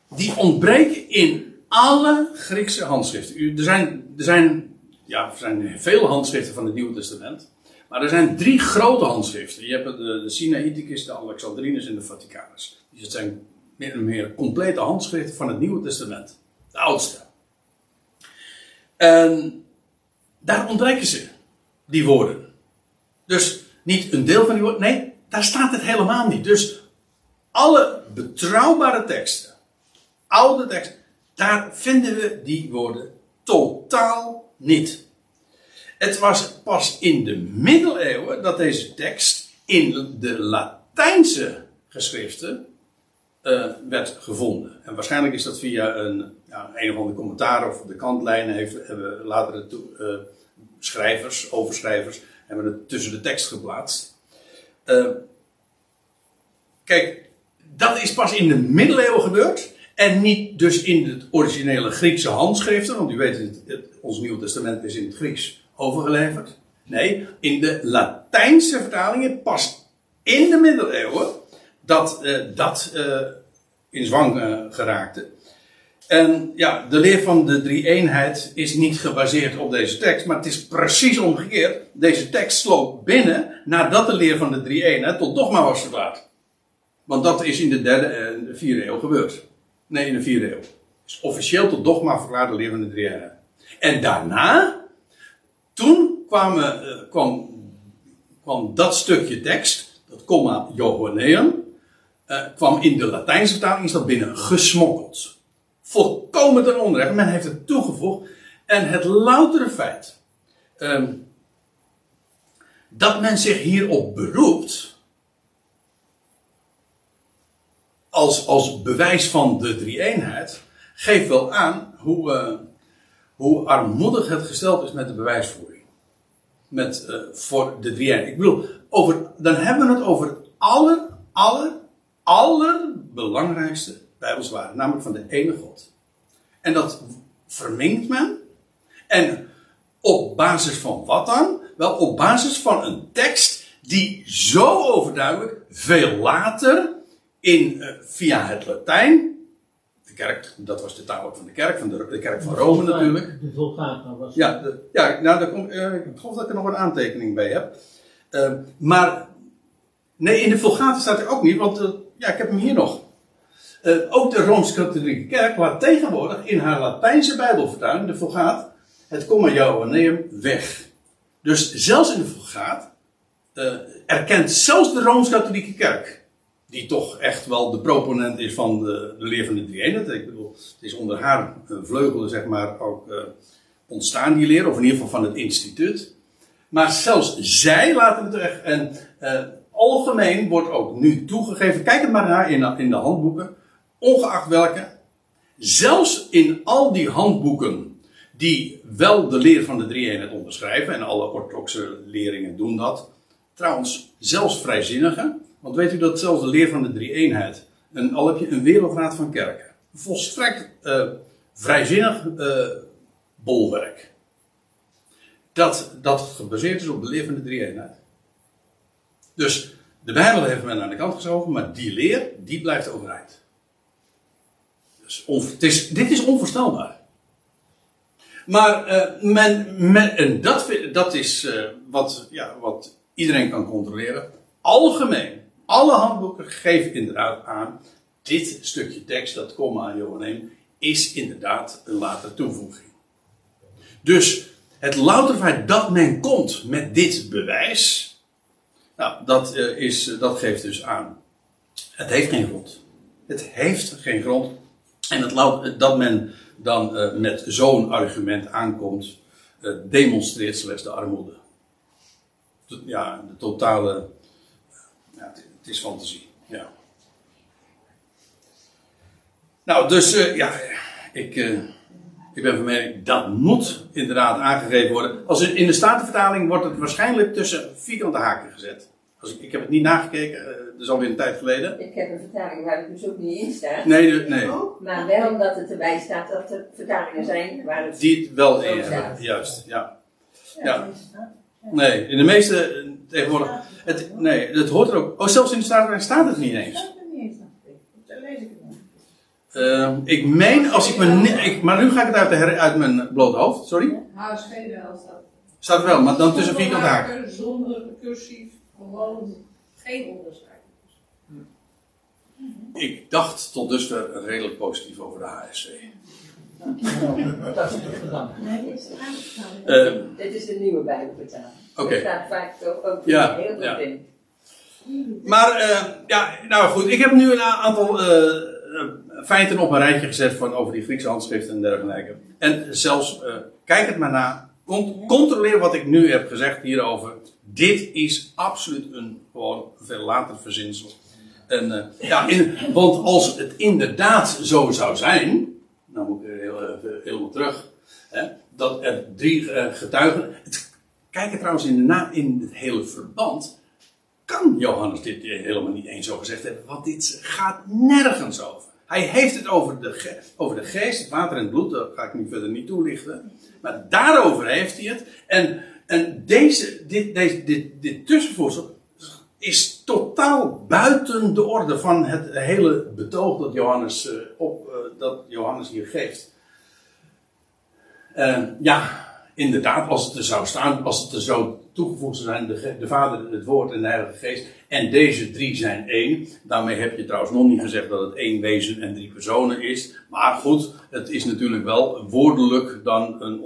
die ontbreken in alle Griekse handschriften. Er zijn, er zijn ja, er zijn vele handschriften van het Nieuwe Testament. Maar er zijn drie grote handschriften. Je hebt de, de Sinaiticus, de Alexandrinus en de Vaticanus. Dus het zijn meer en meer complete handschriften van het Nieuwe Testament. De oudste. En daar ontbreken ze, die woorden. Dus niet een deel van die woorden, nee, daar staat het helemaal niet. Dus alle betrouwbare teksten, oude teksten, daar vinden we die woorden totaal niet. Het was pas in de middeleeuwen dat deze tekst in de Latijnse geschriften uh, werd gevonden. En waarschijnlijk is dat via een, ja, een of ander commentaar of de kantlijnen heeft, hebben later de uh, schrijvers, overschrijvers, hebben het tussen de tekst geplaatst. Uh, kijk, dat is pas in de middeleeuwen gebeurd. En niet dus in het originele Griekse handschriften, want u weet, het, het, ons Nieuw Testament is in het Grieks overgeleverd. Nee, in de Latijnse vertalingen pas in de middeleeuwen dat eh, dat eh, in zwang eh, geraakte. En ja, de leer van de drie-eenheid is niet gebaseerd op deze tekst, maar het is precies omgekeerd. Deze tekst sloot binnen nadat de leer van de drie-eenheid tot dogma was verklaard. Want dat is in de derde en de vierde eeuw gebeurd. Nee, in de vierde eeuw. Is officieel tot dogma verklaard de leer van de drie-eenheid. En daarna, toen eh, kwam, kwam dat stukje tekst, dat comma Johanneum, eh, kwam in de Latijnse vertaling is dat binnen gesmokkeld. Volkomen ten onrecht. Men heeft het toegevoegd. En het loutere feit ehm, dat men zich hierop beroept. Als, als bewijs van de drie-eenheid. geeft wel aan hoe, eh, hoe armoedig het gesteld is met de bewijsvoering. Met, eh, voor de drie-eenheid. Ik bedoel, over, dan hebben we het over het aller, aller, allerbelangrijkste Bijbelswaarde, namelijk van de ene God. En dat verminkt men. En op basis van wat dan? Wel, op basis van een tekst die zo overduidelijk veel later in, eh, via het Latijn, de kerk, dat was de taal ook van de kerk, van de, de kerk van Rome natuurlijk. De Vulgata was Ja, de- ja nou, komt, eh, ik geloof dat ik er nog een aantekening bij heb. Eh, maar, nee, in de Vulgata staat er ook niet, want eh, ja, ik heb hem hier nog. Ook de Rooms-Katholieke Kerk laat tegenwoordig in haar Latijnse Bijbelvertaling, de Vulgaat, het comma Johanneum weg. Dus zelfs in de Vulgaat erkent zelfs de Rooms-Katholieke Kerk, die toch echt wel de proponent is van de, de leer van de drie-eenheid. Ik bedoel, het is onder haar eh, vleugelen, zeg maar, ook eh, ontstaan die leer, of in ieder geval van het instituut. Maar zelfs zij laten het weg. En eh, algemeen wordt ook nu toegegeven, kijk het maar naar in in de handboeken, ongeacht welke, zelfs in al die handboeken die wel de leer van de drie-eenheid onderschrijven, en alle orthodoxe leringen doen dat, trouwens zelfs vrijzinnigen, want weet u dat zelfs de leer van de drie-eenheid, een, al heb je een wereldraad van kerken, volstrekt eh, vrijzinnig eh, bolwerk dat, dat gebaseerd is op de leer van de drie-eenheid. Dus de Bijbel heeft men aan de kant geschoven, maar die leer, die blijft overeind. Dus het is, dit is onvoorstelbaar. Maar eh, men, en dat, dat is wat, ja, wat iedereen kan controleren. Algemeen, alle handboeken geven inderdaad aan. Dit stukje tekst, dat komma aan Johanneem, is inderdaad een latere toevoeging. Dus het louter feit dat men komt met dit bewijs. Nou, dat, eh, is, dat geeft dus aan. Het heeft geen grond. Het heeft geen grond. En het lout, dat men dan eh, met zo'n argument aankomt, eh, demonstreert slechts de armoede. De- ja, de totale. Ja, het, is fantasie. Ja. Nou, dus eh, ja, ik. eh, ik ben van mening, dat moet inderdaad aangegeven worden. Als in de Statenvertaling wordt het waarschijnlijk tussen vierkante haken gezet. Als ik, ik heb het niet nagekeken, eh, dat is alweer een tijd geleden. Ik heb een vertaling waar het dus ook niet in staat. Nee, de- nee. Maar wel dat het erbij staat dat er vertalingen zijn waar het... Die het wel in hebben, juist. Ja. Ja. Nee, in de meeste tegenwoordig. Het, nee, het hoort er ook. Oh, zelfs in de Statenvertaling staat het niet eens. Dat er niet eens. Dan lees ik het dan. Ehm, ik meen, als ik me. Ik, maar nu ga ik het uit, de uit mijn blote hoofd, sorry. HSG wel staat. Staat er wel, maar dan tussen vierkante haken. Maken Zonder cursief, gewoon geen onderscheid. Ik dacht tot dusver redelijk positief over de HSC. Dat is goed gedaan. Nee, dit is de aanbetaling. Dit is de nieuwe Bijbelvertaling. Oké. Er staat vaak ook, ook Ja, heel goed ja. in. Maar, eh, ja, nou goed, ik heb nu een aantal eh, eh, feiten op een rijtje gezet van over die Griekse handschriften en dergelijke. En zelfs, eh, kijk het maar na. Con- controleer wat ik nu heb gezegd hierover. Dit is absoluut een gewoon veel later verzinsel. En, eh, ja, in- want als het inderdaad zo zou zijn, nou moet ik heel even helemaal terug, hè, dat er drie eh, getuigen. Het, kijk er trouwens in, na, in het hele verband kan Johannes dit helemaal niet eens zo gezegd hebben, want dit gaat nergens over. Hij heeft het over de, ge- over de geest, het water en het bloed, dat ga ik nu verder niet toelichten. Maar daarover heeft hij het. En En deze, dit, deze, dit, dit is totaal buiten de orde van het hele betoog dat Johannes, eh, op, eh, dat Johannes hier geeft. En ja, inderdaad, als het er zou staan, als het er zo toegevoegd zou zijn, de, de Vader, het Woord en de Heilige Geest, en deze drie zijn één. Daarmee heb je trouwens nog niet gezegd dat het één wezen en drie personen is. Maar goed, het is natuurlijk wel woordelijk dan een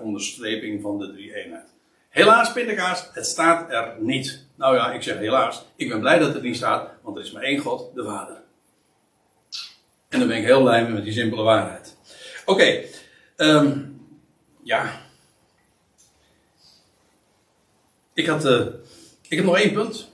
onderstreping van de drie eenheid. Helaas, pindakaas, het staat er niet. Nou ja, ik zeg helaas. Ik ben blij dat het niet staat, want er is maar één God, de Vader. En dan ben ik heel blij mee met die simpele waarheid. Oké, ehm, ja. Ik had, eh, ik heb nog één punt.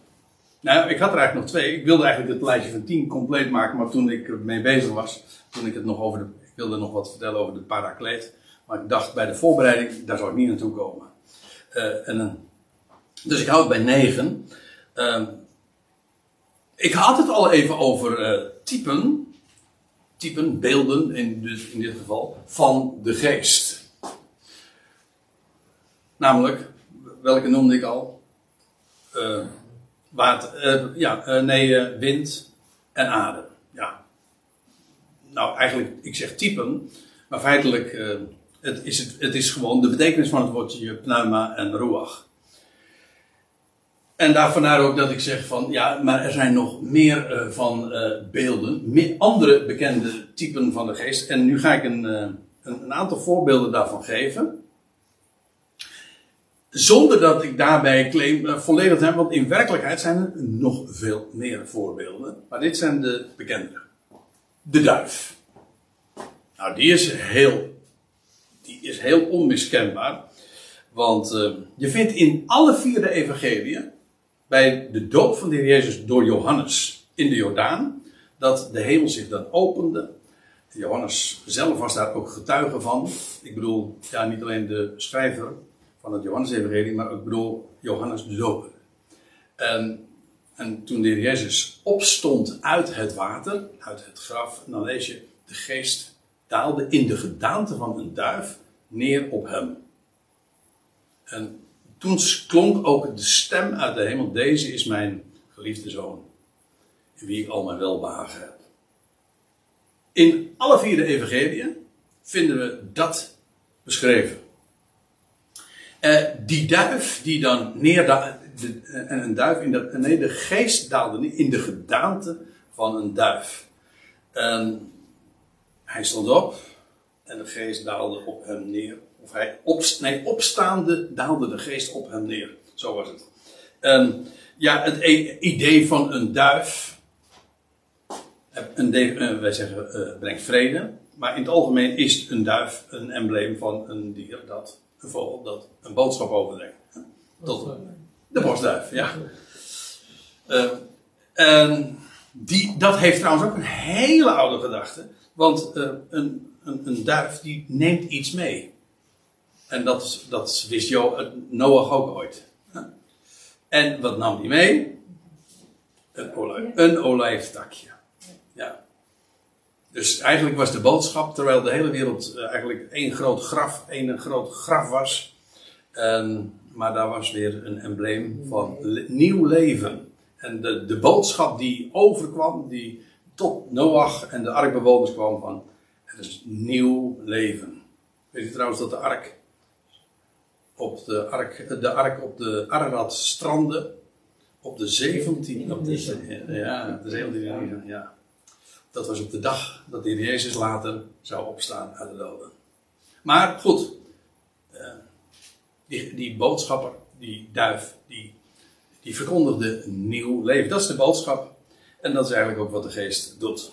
Nou, ik had er eigenlijk nog twee. Ik wilde eigenlijk het lijstje van tien compleet maken, maar toen ik ermee bezig was, toen ik het nog over de, ik wilde nog wat vertellen over de parakleet, maar ik dacht bij de voorbereiding, daar zou ik niet naartoe komen. Eh, en, een- dus ik hou het bij negen. Ehm, ik had het al even over eh, typen, typen, beelden in, dit- in dit geval, van de geest. Namelijk, welke noemde ik al? Eh, ja, nee, wind en adem. Ja. Nou, eigenlijk, ik zeg typen, maar feitelijk, het, is het, het is gewoon de betekenis van het woordje pneuma en ruach. En daar vandaar ook dat ik zeg van, ja, maar er zijn nog meer eh, van eh, beelden, meer andere bekende typen van de geest. En nu ga ik een, eh, een, aantal voorbeelden daarvan geven. Zonder dat ik daarbij claim volledig hebben, want in werkelijkheid zijn er nog veel meer voorbeelden. Maar dit zijn de bekende. De duif. Nou, die is heel, die is heel onmiskenbaar. Want je vindt in alle vier de evangeliën, bij de doop van de Heer Jezus door Johannes in de Jordaan, dat de hemel zich dan opende. Johannes zelf was daar ook getuige van. Ik bedoel, ja, niet alleen de schrijver van het Johannes-evangelie, maar ik bedoel Johannes de Doper. En, en toen de Heer Jezus opstond uit het water, uit het graf, dan lees je, de geest daalde in de gedaante van een duif neer op hem. En toen klonk ook de stem uit de hemel: Deze is mijn geliefde zoon, in wie ik al mijn welbehagen heb. In alle vier de evangeliën vinden we dat beschreven. Eh, die duif die dan neerdaalde, en een duif in de, nee, de geest daalde neer in de gedaante van een duif. En hij stond op en de geest daalde op hem neer. Of hij op, nee, opstaande daalde de geest op hem neer. Zo was het. En ja, het e- idee van een duif. Een eh, wij zeggen eh, brengt vrede. Maar in het algemeen is een duif een embleem van een dier dat, een vogel dat een boodschap overbrengt. Tot de bosduif, ja. Eh, en die, dat heeft trouwens ook een hele oude gedachte. Want eh, een, een, een duif die neemt iets mee. En dat, dat wist jo, Noach ook ooit. En wat nam hij mee? Een, olijf, een olijftakje. Ja. Dus eigenlijk was de boodschap, terwijl de hele wereld eh, eigenlijk één groot graf, één groot graf was. En, maar daar was weer een embleem van le- nieuw leven. En de, de boodschap die overkwam, die tot Noach en de arkbewoners kwam van, het is nieuw leven. Weet je trouwens dat de ark op de ark, de ark op de Ararat strandde op de 17 op de, ja, de 17 ja. Dat was op de dag dat de Heer Jezus later zou opstaan uit de doden. Maar goed, eh, die, die boodschapper, die duif, die, die verkondigde nieuw leven. Dat is de boodschap. En dat is eigenlijk ook wat de geest doet.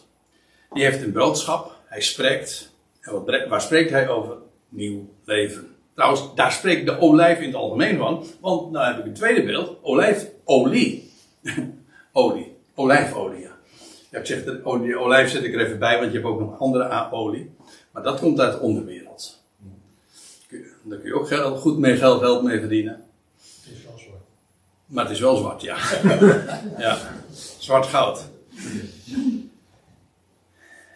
Die heeft een boodschap, hij spreekt. En wat, waar spreekt hij over? Nieuw leven. Trouwens, daar spreekt de olijf in het algemeen van. Want nou heb ik een tweede beeld. Olijfolie. olie. Olijfolie, ja. Ja, ik zeg, de olie, olijf zet ik er even bij, want je hebt ook nog andere olie. Maar dat komt uit de onderwereld. Daar kun je ook geld, goed mee geld, geld mee verdienen. Het is wel zwart. Maar het is wel zwart, ja. ja. Zwart goud.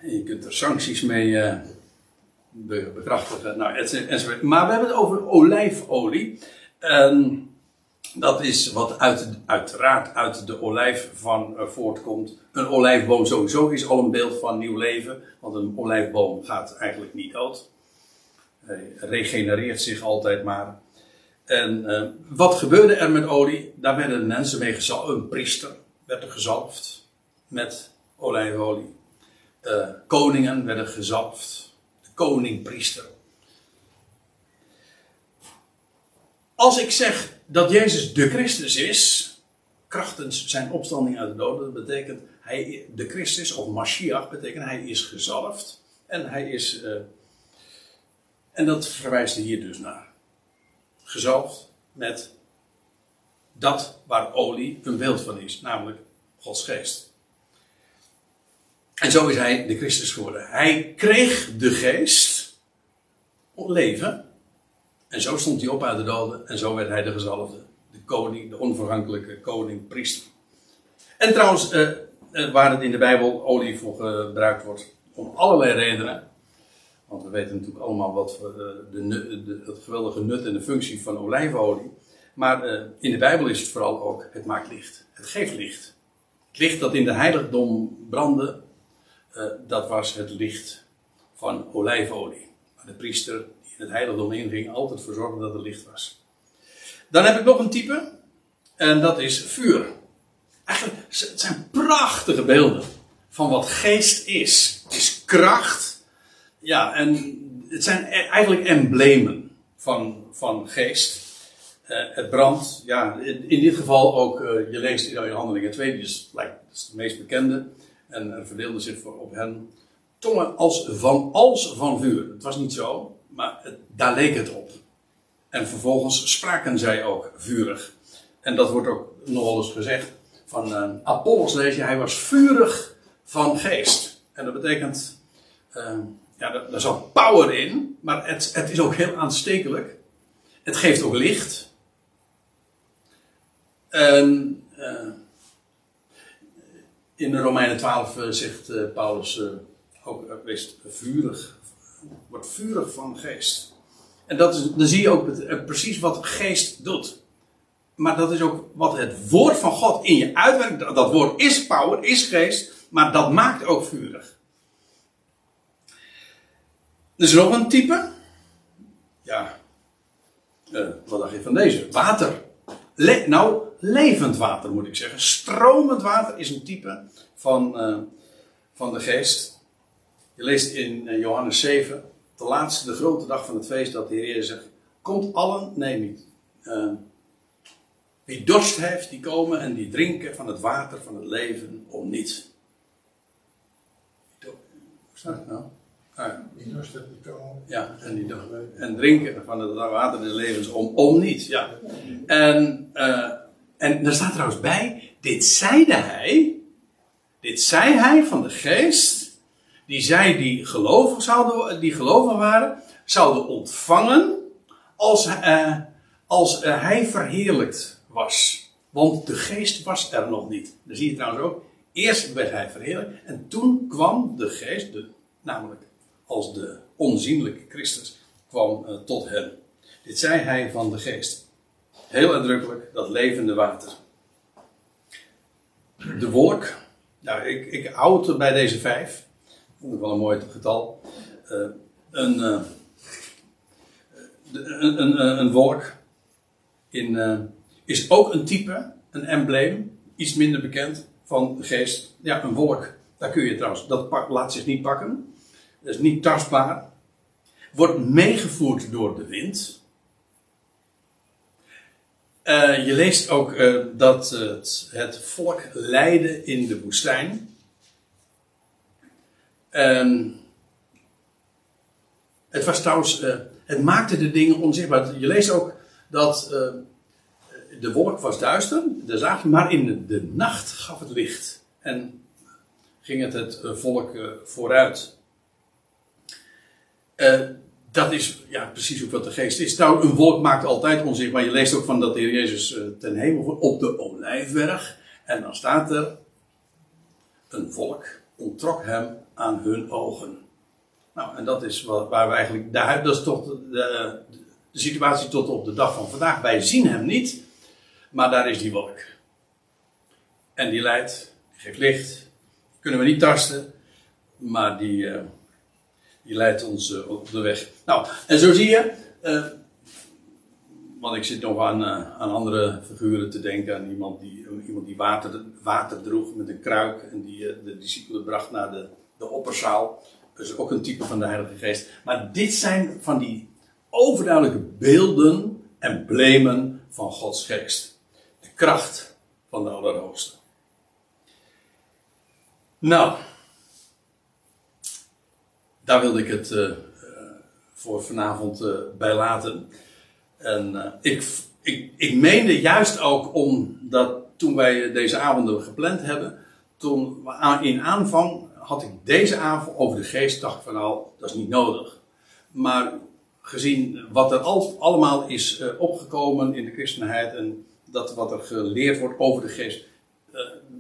En je kunt er sancties mee eh, be- bekrachtigen. Nou, enzovoort. Maar we hebben het over olijfolie. En dat is wat uit, uiteraard uit de olijf van eh, voortkomt. Een olijfboom sowieso is al een beeld van nieuw leven. Want een olijfboom gaat eigenlijk niet dood. Hij regenereert zich altijd maar. En eh, wat gebeurde er met olie? Daar werden mensen mee gezalfd. Een priester werd er gezalfd met olijfolie. Eh, koningen werden gezalfd. Koning-priester. Als ik zeg dat Jezus de Christus is, krachtens zijn opstanding uit de doden, dat betekent hij, de Christus, of Mashiach, betekent hij is gezalfd. En hij is, eh, en dat verwijst hier dus naar. Gezalfd met dat waar olie een beeld van is, namelijk Gods geest. En zo is hij de Christus geworden. Hij kreeg de geest, leven, en zo stond hij op uit de doden en zo werd hij de gezalfde. De koning, de onvergankelijke koning, priester. En trouwens, eh, eh, waar het in de Bijbel olie voor gebruikt wordt, om allerlei redenen. Want we weten natuurlijk allemaal wat eh, de, de, het geweldige nut en de functie van olijfolie. Maar eh, in de Bijbel is het vooral ook, het maakt licht. Het geeft licht. Het licht dat in de heiligdom brandde, eh, dat was het licht van olijfolie. Maar de priester die in het heiligdom inging, altijd voor dat er licht was. Dan heb ik nog een type, en dat is vuur. Eigenlijk, het zijn prachtige beelden van wat geest is. Het is kracht. Ja, en het zijn e- eigenlijk emblemen van, van geest. Eh, het brandt, ja, in, dit geval ook, eh, je leest in Handelingen 2, die is, lijkt, dat is de meest bekende. En er verdeelde zich voor op hen tongen als van, als van vuur. Het was niet zo, maar het, daar leek het op. En vervolgens spraken zij ook vurig. En dat wordt ook nog wel eens gezegd. Van eh, Apollos lees je, hij was vurig van geest. En dat betekent, eh, ja, daar, zat power in, maar het, het is ook heel aanstekelijk. Het geeft ook licht. En eh, in de Romeinen 12 eh, zegt eh, Paulus eh, ook, wees vurig, wordt vurig van geest. En dat is, dan zie je ook precies wat geest doet. Maar dat is ook wat het woord van God in je uitwerkt. Dat- woord is power, is geest, maar dat maakt ook vurig. Er is nog een type. Ja. Wat dacht je van deze? Water. Le- nou, levend water moet ik zeggen. Stromend water is een type van, eh, van de geest. Je leest in eh, Johannes 7, de laatste, de grote dag van het feest, dat de Heer zegt: Komt allen, nee niet. Eh, wie dorst heeft, die komen en die drinken van het water van het leven om niet. Hoe staat het nou? Ah, ja. Die dorst hebt te komen. Ja, en, die en drinken van het water des levens om, om niet. Ja. En, en daar staat trouwens bij, dit zeide hij, dit zei hij van de geest, die zij die gelovig, zouden, die gelovig waren, zouden ontvangen als, eh, als eh, hij verheerlijkt was. Want de geest was er nog niet. Dat zie je trouwens ook. Eerst werd hij verheerlijkt en toen kwam de geest, de, namelijk als de onzienlijke Christus, kwam eh, tot hen. Dit zei hij van de geest. Heel uitdrukkelijk, dat levende water. De wolk. Nou, ik, ik hou het bij deze vijf. Vond ik wel een mooi getal. Eh, een, eh, de- een, een, een wolk in, eh, is ook een type, een embleem, iets minder bekend van de geest. Ja, een wolk. Daar kun je trouwens, dat pak- laat zich niet pakken. Dat is niet tastbaar. Wordt meegevoerd door de wind. Eh, je leest ook eh, dat het, volk lijden in de woestijn. Ehm, het was trouwens, eh, het maakte de dingen onzichtbaar. Je leest ook dat de wolk was duister, de zagen, maar in de, nacht gaf het licht. En ging het het volk vooruit. Dat is ja, precies ook wat de geest is. Nou, een wolk maakt altijd onzichtbaar. Je leest ook van dat de Heer Jezus eh, ten hemel op de olijfberg. En dan staat er: een volk onttrok hem aan hun ogen. Nou, en dat is wat, waar we eigenlijk. daar- Dat is toch de situatie tot op de dag van vandaag. Wij zien hem niet, maar daar is die wolk. En die leidt, die geeft licht, kunnen we niet tasten, maar die, eh, die leidt ons eh, op de weg. Nou, en zo zie je, eh, want ik zit nog aan, eh, aan andere figuren te denken, aan iemand die, iemand die water, water droeg met een kruik en die de discipelen bracht naar de, de opperzaal. Dat is ook een type van de Heilige Geest. Maar dit zijn van die overduidelijke beelden, emblemen van Gods Geest. De kracht van de Allerhoogste. Nou, daar wilde ik het eh, eh, voor vanavond eh, bij laten. En ik, ik, ik meende juist ook omdat toen wij deze avonden gepland hebben, toen in aanvang had ik deze avond over de geest, dacht van nou, dat is niet nodig. Maar gezien wat er al, allemaal is opgekomen in de christenheid en dat wat er geleerd wordt over de geest.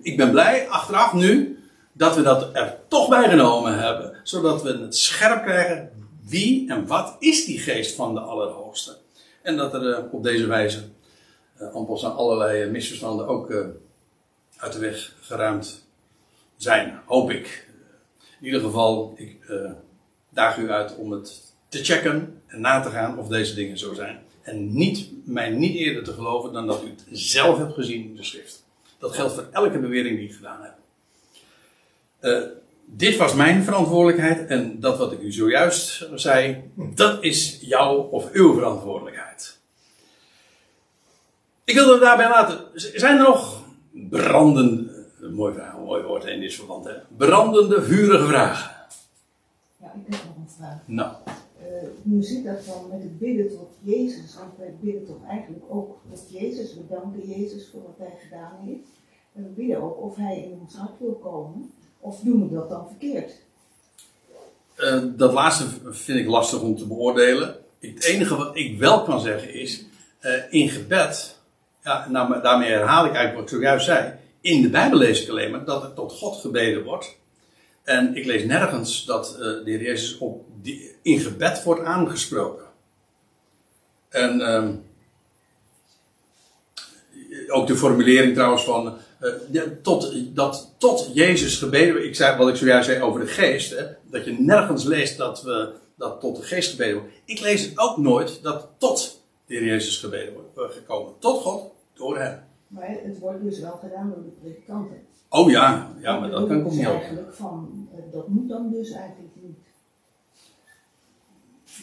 ik ben blij achteraf nu dat we dat er toch bij genomen hebben, zodat we het scherp krijgen wie en wat is die geest van de Allerhoogste. En dat er eh, op deze wijze uh, ampels aan allerlei eh, misverstanden ook eh, uit de weg geruimd zijn, hoop ik. In ieder geval, ik eh, daag u uit om het te checken en na te gaan of deze dingen zo zijn. En niet, mij niet eerder te geloven dan dat u het zelf hebt gezien in de schrift. Dat geldt voor elke bewering die ik gedaan heb. Eh, dit was mijn verantwoordelijkheid en dat wat ik u zojuist zei, dat is jouw of uw verantwoordelijkheid. Ik wil het daarbij laten. Zijn er nog brandende, mooi, vraag, een mooi woord in dit verband, hè? brandende, vurige vragen? Ja, ik heb nog een vraag. Nou, Eh, hoe zit dat dan met het bidden tot Jezus? Want wij bidden toch eigenlijk ook tot Jezus. We danken Jezus voor wat hij gedaan heeft. En we bidden ook of hij in ons hart wil komen. Of doen we dat dan verkeerd? eh, dat laatste vind ik lastig om te beoordelen. Het enige wat ik wel kan zeggen is, eh, in gebed, ja, nou, daarmee herhaal ik eigenlijk wat ik zojuist zei. In de Bijbel lees ik alleen maar dat er tot God gebeden wordt. En ik lees nergens dat eh, de Heer Jezus op die, in gebed wordt aangesproken. En ehm, ook de formulering trouwens van tot, dat tot Jezus gebeden Ik zei wat ik zojuist zei over de geest. Hè, dat je nergens leest dat, we, dat tot de geest gebeden wordt. Ik lees het ook nooit dat tot de Heer Jezus gebeden wordt eh, gekomen. Tot God, door hem. Maar het wordt dus wel gedaan door de predikanten. Oh ja, ja maar dat kan ik niet eigenlijk van, eh, dat moet dan dus eigenlijk.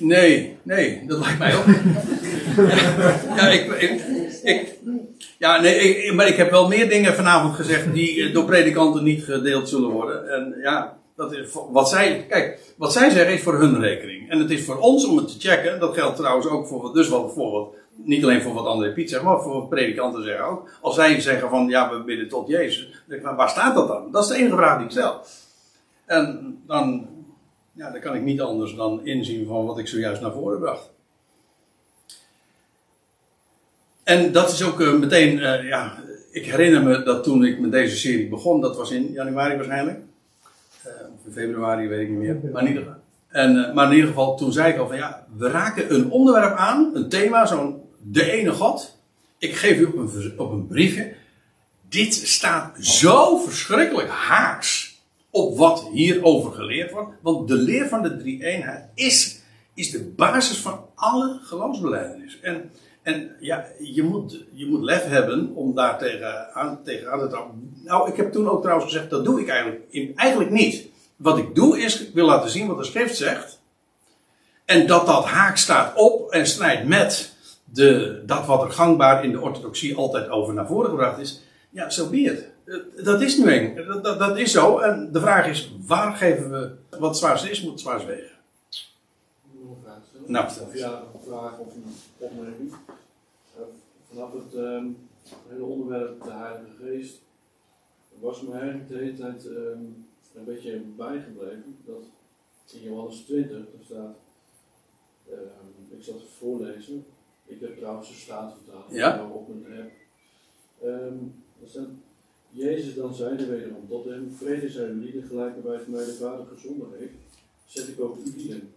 Nee, nee, dat lijkt mij ook. ja, ik, ik, ik, ja, nee, ik- maar ik heb wel meer dingen vanavond gezegd die eh, door predikanten niet gedeeld zullen worden. En ja, dat is wat zij, kijk, wat zij zeggen is voor hun rekening. En het is voor ons om het te checken. Dat geldt trouwens ook voor, dus wel voor wat, niet alleen voor wat André Piet zegt, maar voor wat predikanten zeggen ook. Als zij zeggen van, ja, we bidden tot Jezus. Dan denk ik, maar waar staat dat dan? Dat is de enige vraag die ik stel. En dan, ja, dan kan ik niet anders dan inzien van wat ik zojuist naar voren bracht. En dat is ook eh, meteen, eh, ja, ik herinner me dat toen ik met deze serie begon, dat was in januari waarschijnlijk. Eh, of in februari, weet ik niet meer. Maar in, ieder, geval- maar in ieder geval, toen zei ik al van ja, we raken een onderwerp aan, een thema, zo'n de ene God. Ik geef u op een, op een briefje. Dit staat zo verschrikkelijk haaks op wat hierover geleerd wordt. Want de leer van de drie-eenheid is, is de basis van alle geloofsbelijdenis. En, en ja, je moet, je moet lef hebben om daar tegen aan, tegen aan te trappen. Nou, ik heb toen ook trouwens gezegd, dat doe ik eigenlijk, eigenlijk niet. Wat ik doe is, ik wil laten zien wat de schrift zegt. En dat dat haak staat op en strijdt met de, dat wat er gangbaar in de orthodoxie altijd over naar voren gebracht is. Ja, zo so be. Eh, Dat is nu een. Dat, dat, dat is zo. En de vraag is, waar geven we wat het zwaarste is, moet het zwaarst wegen. Nou, ja, een vraag of een opmerking. Eh, vanaf het ehm, hele onderwerp de Heilige Geest was me eigenlijk de hele tijd ehm, een beetje bijgebleven dat in Johannes 20 er staat, ehm, ik zal het voorlezen, ik heb trouwens de staatvertaling Ja. nou op mijn app. Er staat, Jezus dan zeide wederom tot hem, vrede zijn uw lieden gelijkerwijs mij de Vader gezonden heeft, zet ik ook u lieden.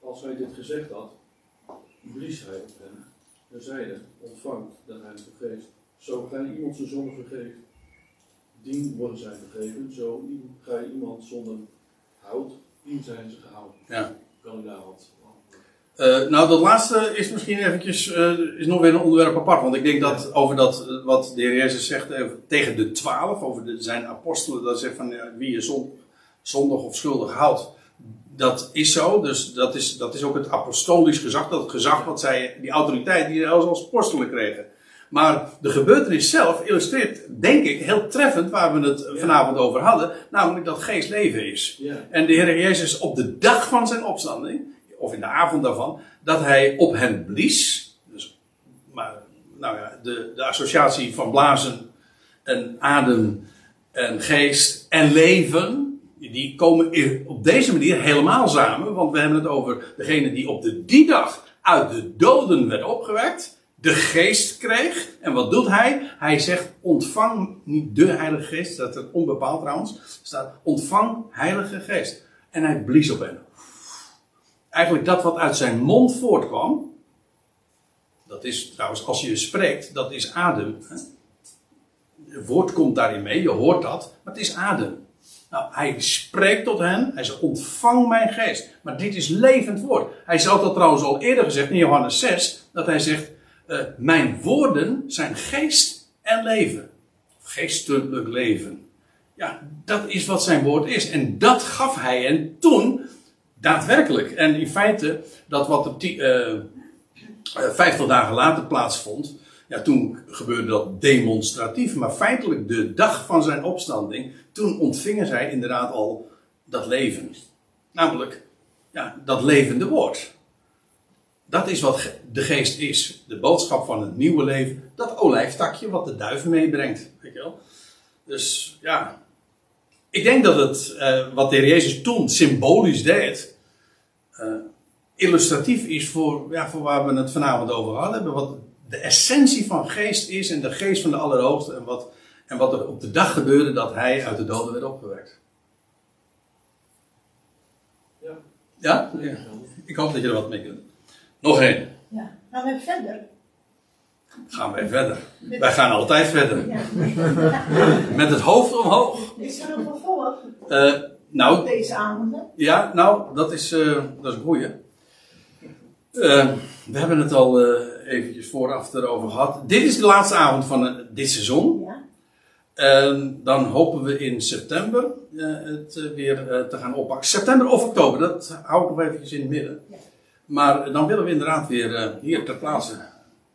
Als hij dit gezegd had, blies hij op hen en zeide, ontvangt de Heilige Geest. Zo gij iemand zijn zonde vergeeft, dien worden zij vergeven. Zo gij iemand zonder houdt, dien zijn ze gehouden. Ja. Kan ik daar wat Eh, nou, dat laatste is misschien eventjes, eh, is nog weer een onderwerp apart. Want ik denk dat over dat, eh, wat de Heer Jezus zegt tegen de twaalf, over de, zijn apostelen, dat zegt van wie je zon, zondig of schuldig houdt. Dat is zo, dus dat is, dat is ook het apostolisch gezag, dat gezag wat zij, die autoriteit die zij als, als apostelen kregen. Maar de gebeurtenis zelf illustreert, denk ik, heel treffend waar we het vanavond over hadden, namelijk dat geest leven is. Ja, En de Heer Jezus op de dag van zijn opstanding, in de avond daarvan, dat hij op hen blies. Dus, maar, nou ja, de, de associatie van blazen en adem en geest en leven, die komen op deze manier helemaal samen. Want we hebben het over degene die op de, die dag uit de doden werd opgewekt, de geest kreeg. En wat doet hij? Hij zegt, ontvang niet de Heilige Geest, dat is onbepaald trouwens, staat, ontvang Heilige Geest. En hij blies op hen. Eigenlijk dat wat uit zijn mond voortkwam, dat is trouwens, als je spreekt, dat is adem. Het woord komt daarin mee, je hoort dat, maar het is adem. Nou, hij spreekt tot hen, hij zegt, ontvang mijn geest. Maar dit is levend woord. Hij had dat trouwens al eerder gezegd in Johannes 6, dat hij zegt, eh, mijn woorden zijn geest en leven. Geestelijk leven. Ja, dat is wat zijn woord is. En dat gaf hij hen toen daadwerkelijk. En in feite, dat wat er ti- eh, eh, 50 dagen later plaatsvond, ja, toen gebeurde dat demonstratief. Maar feitelijk, de dag van zijn opstanding, toen ontvingen zij inderdaad al dat leven. Namelijk, ja, dat levende woord. Dat is wat de geest is. De boodschap van het nieuwe leven. Dat olijftakje wat de duif meebrengt. Weet je wel? Dus ja. Ik denk dat het, eh, wat de Heer Jezus toen symbolisch deed. eh, illustratief is voor, ja, voor waar we het vanavond over gehad hebben. Wat de essentie van geest is. En de geest van de Allerhoogste. En wat, en wat er op de dag gebeurde dat hij uit de doden werd opgewekt. ja. Ja? Ik hoop dat je er wat mee kunt. Nog één. Ja. Gaan we verder? Gaan wij verder. Wij gaan altijd verder. Ja. Met het hoofd omhoog. Is er een vervolg Eh, op nou, deze avonden? ja, nou, dat is, eh, dat is een goeie. Eh, we hebben het al eh, eventjes vooraf erover gehad. Dit is de laatste avond van eh, dit seizoen. Ja. En dan hopen we in september eh, het eh, weer eh, te gaan oppakken. September of oktober, dat hou ik nog eventjes in het midden. Ja. Maar dan willen we inderdaad weer eh, hier ter plaatse.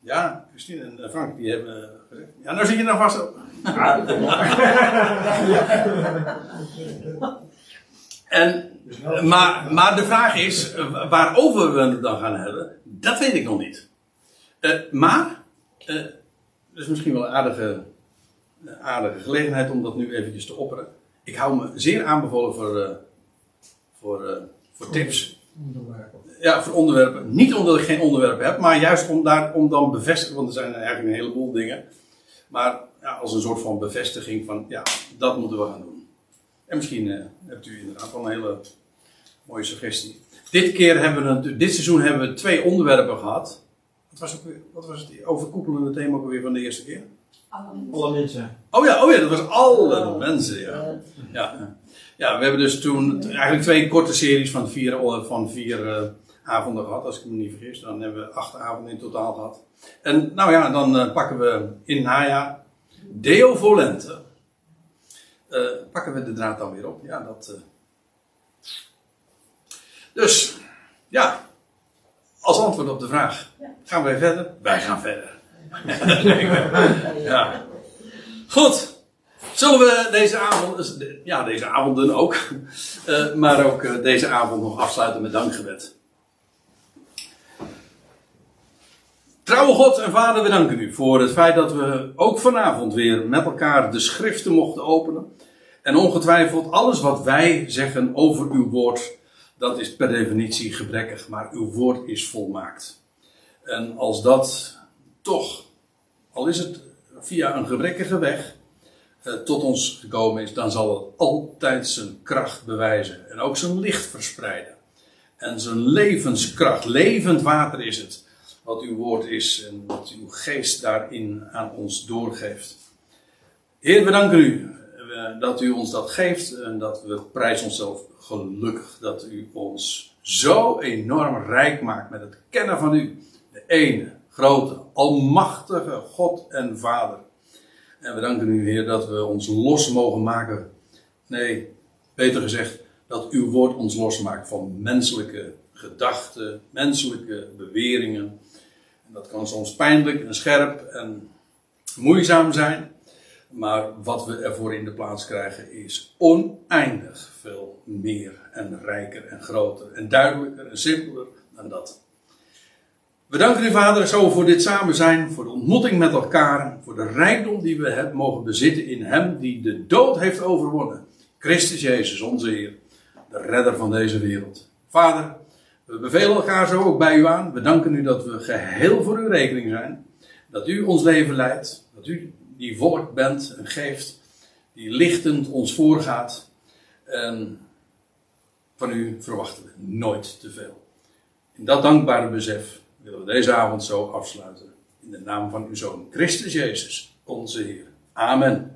Ja, Christine en Frank die hebben eh, gezegd. Ja, nou zit je nou vast op. En, maar, maar de vraag is, eh, waarover we het dan gaan hebben, dat weet ik nog niet. Eh, maar, eh dat is misschien wel een aardige, een aardige gelegenheid om dat nu eventjes te opperen. Ik hou me zeer aanbevolen voor, eh, voor, eh, voor tips. Onderwerpen. Ja, voor onderwerpen. Niet omdat ik geen onderwerp heb, maar juist om, daar, om dan bevestigen, want er zijn eigenlijk een heleboel dingen. Maar ja, als een soort van bevestiging van, ja, dat moeten we gaan doen. En misschien eh, hebt u inderdaad wel een hele mooie suggestie. Dit keer hebben we, dit seizoen hebben we twee onderwerpen gehad. Wat was, ook weer, wat was het overkoepelende thema ook weer van de eerste keer? Alle mensen. Oh ja, oh ja, dat was alle mensen, ja. Ja, ja, we hebben dus toen eigenlijk twee korte series van vier, eh, van vier eh, avonden gehad, als ik me niet vergis. Dan hebben we acht avonden in totaal gehad. En nou ja, dan eh, pakken we in najaar Deo Volente. Eh, pakken we de draad dan weer op. Ja, dat. eh. Dus, ja. Als antwoord op de vraag: gaan wij verder? Wij gaan verder. ja. Goed. Zullen we deze avond, ja, deze avonden ook, eh, maar ook deze avond nog afsluiten met dankgebed. Trouwe God en Vader, we danken u voor het feit dat we ook vanavond weer met elkaar de schriften mochten openen. En ongetwijfeld alles wat wij zeggen over uw woord, dat is per definitie gebrekkig, maar uw woord is volmaakt. En als dat toch, al is het via een gebrekkige weg, eh, tot ons gekomen is, dan zal het altijd zijn kracht bewijzen. En ook zijn licht verspreiden. En zijn levenskracht, levend water is het. Wat uw woord is en wat uw geest daarin aan ons doorgeeft. Heer, we danken u eh, dat u ons dat geeft en dat we prijzen onszelf gelukkig dat u ons zo enorm rijk maakt met het kennen van u. De ene, grote, almachtige God en Vader. En we danken u, Heer, dat we ons los mogen maken. Nee, beter gezegd, dat uw woord ons losmaakt van menselijke gedachten, menselijke beweringen. Dat kan soms pijnlijk en scherp en moeizaam zijn. Maar wat we ervoor in de plaats krijgen is oneindig veel meer en rijker en groter en duidelijker en simpeler dan dat. We danken u, Vader, zo voor dit samen zijn, voor de ontmoeting met elkaar, voor de rijkdom die we hebben mogen bezitten in Hem die de dood heeft overwonnen. Christus Jezus, onze Heer, de redder van deze wereld. Vader, we bevelen elkaar zo ook bij u aan. We danken u dat we geheel voor uw rekening zijn. Dat u ons leven leidt. Dat u die woord bent en geeft. Die lichtend ons voorgaat. En van u verwachten we nooit te veel. In dat dankbare besef willen we deze avond zo afsluiten. In de naam van uw Zoon Christus Jezus, onze Heer. Amen.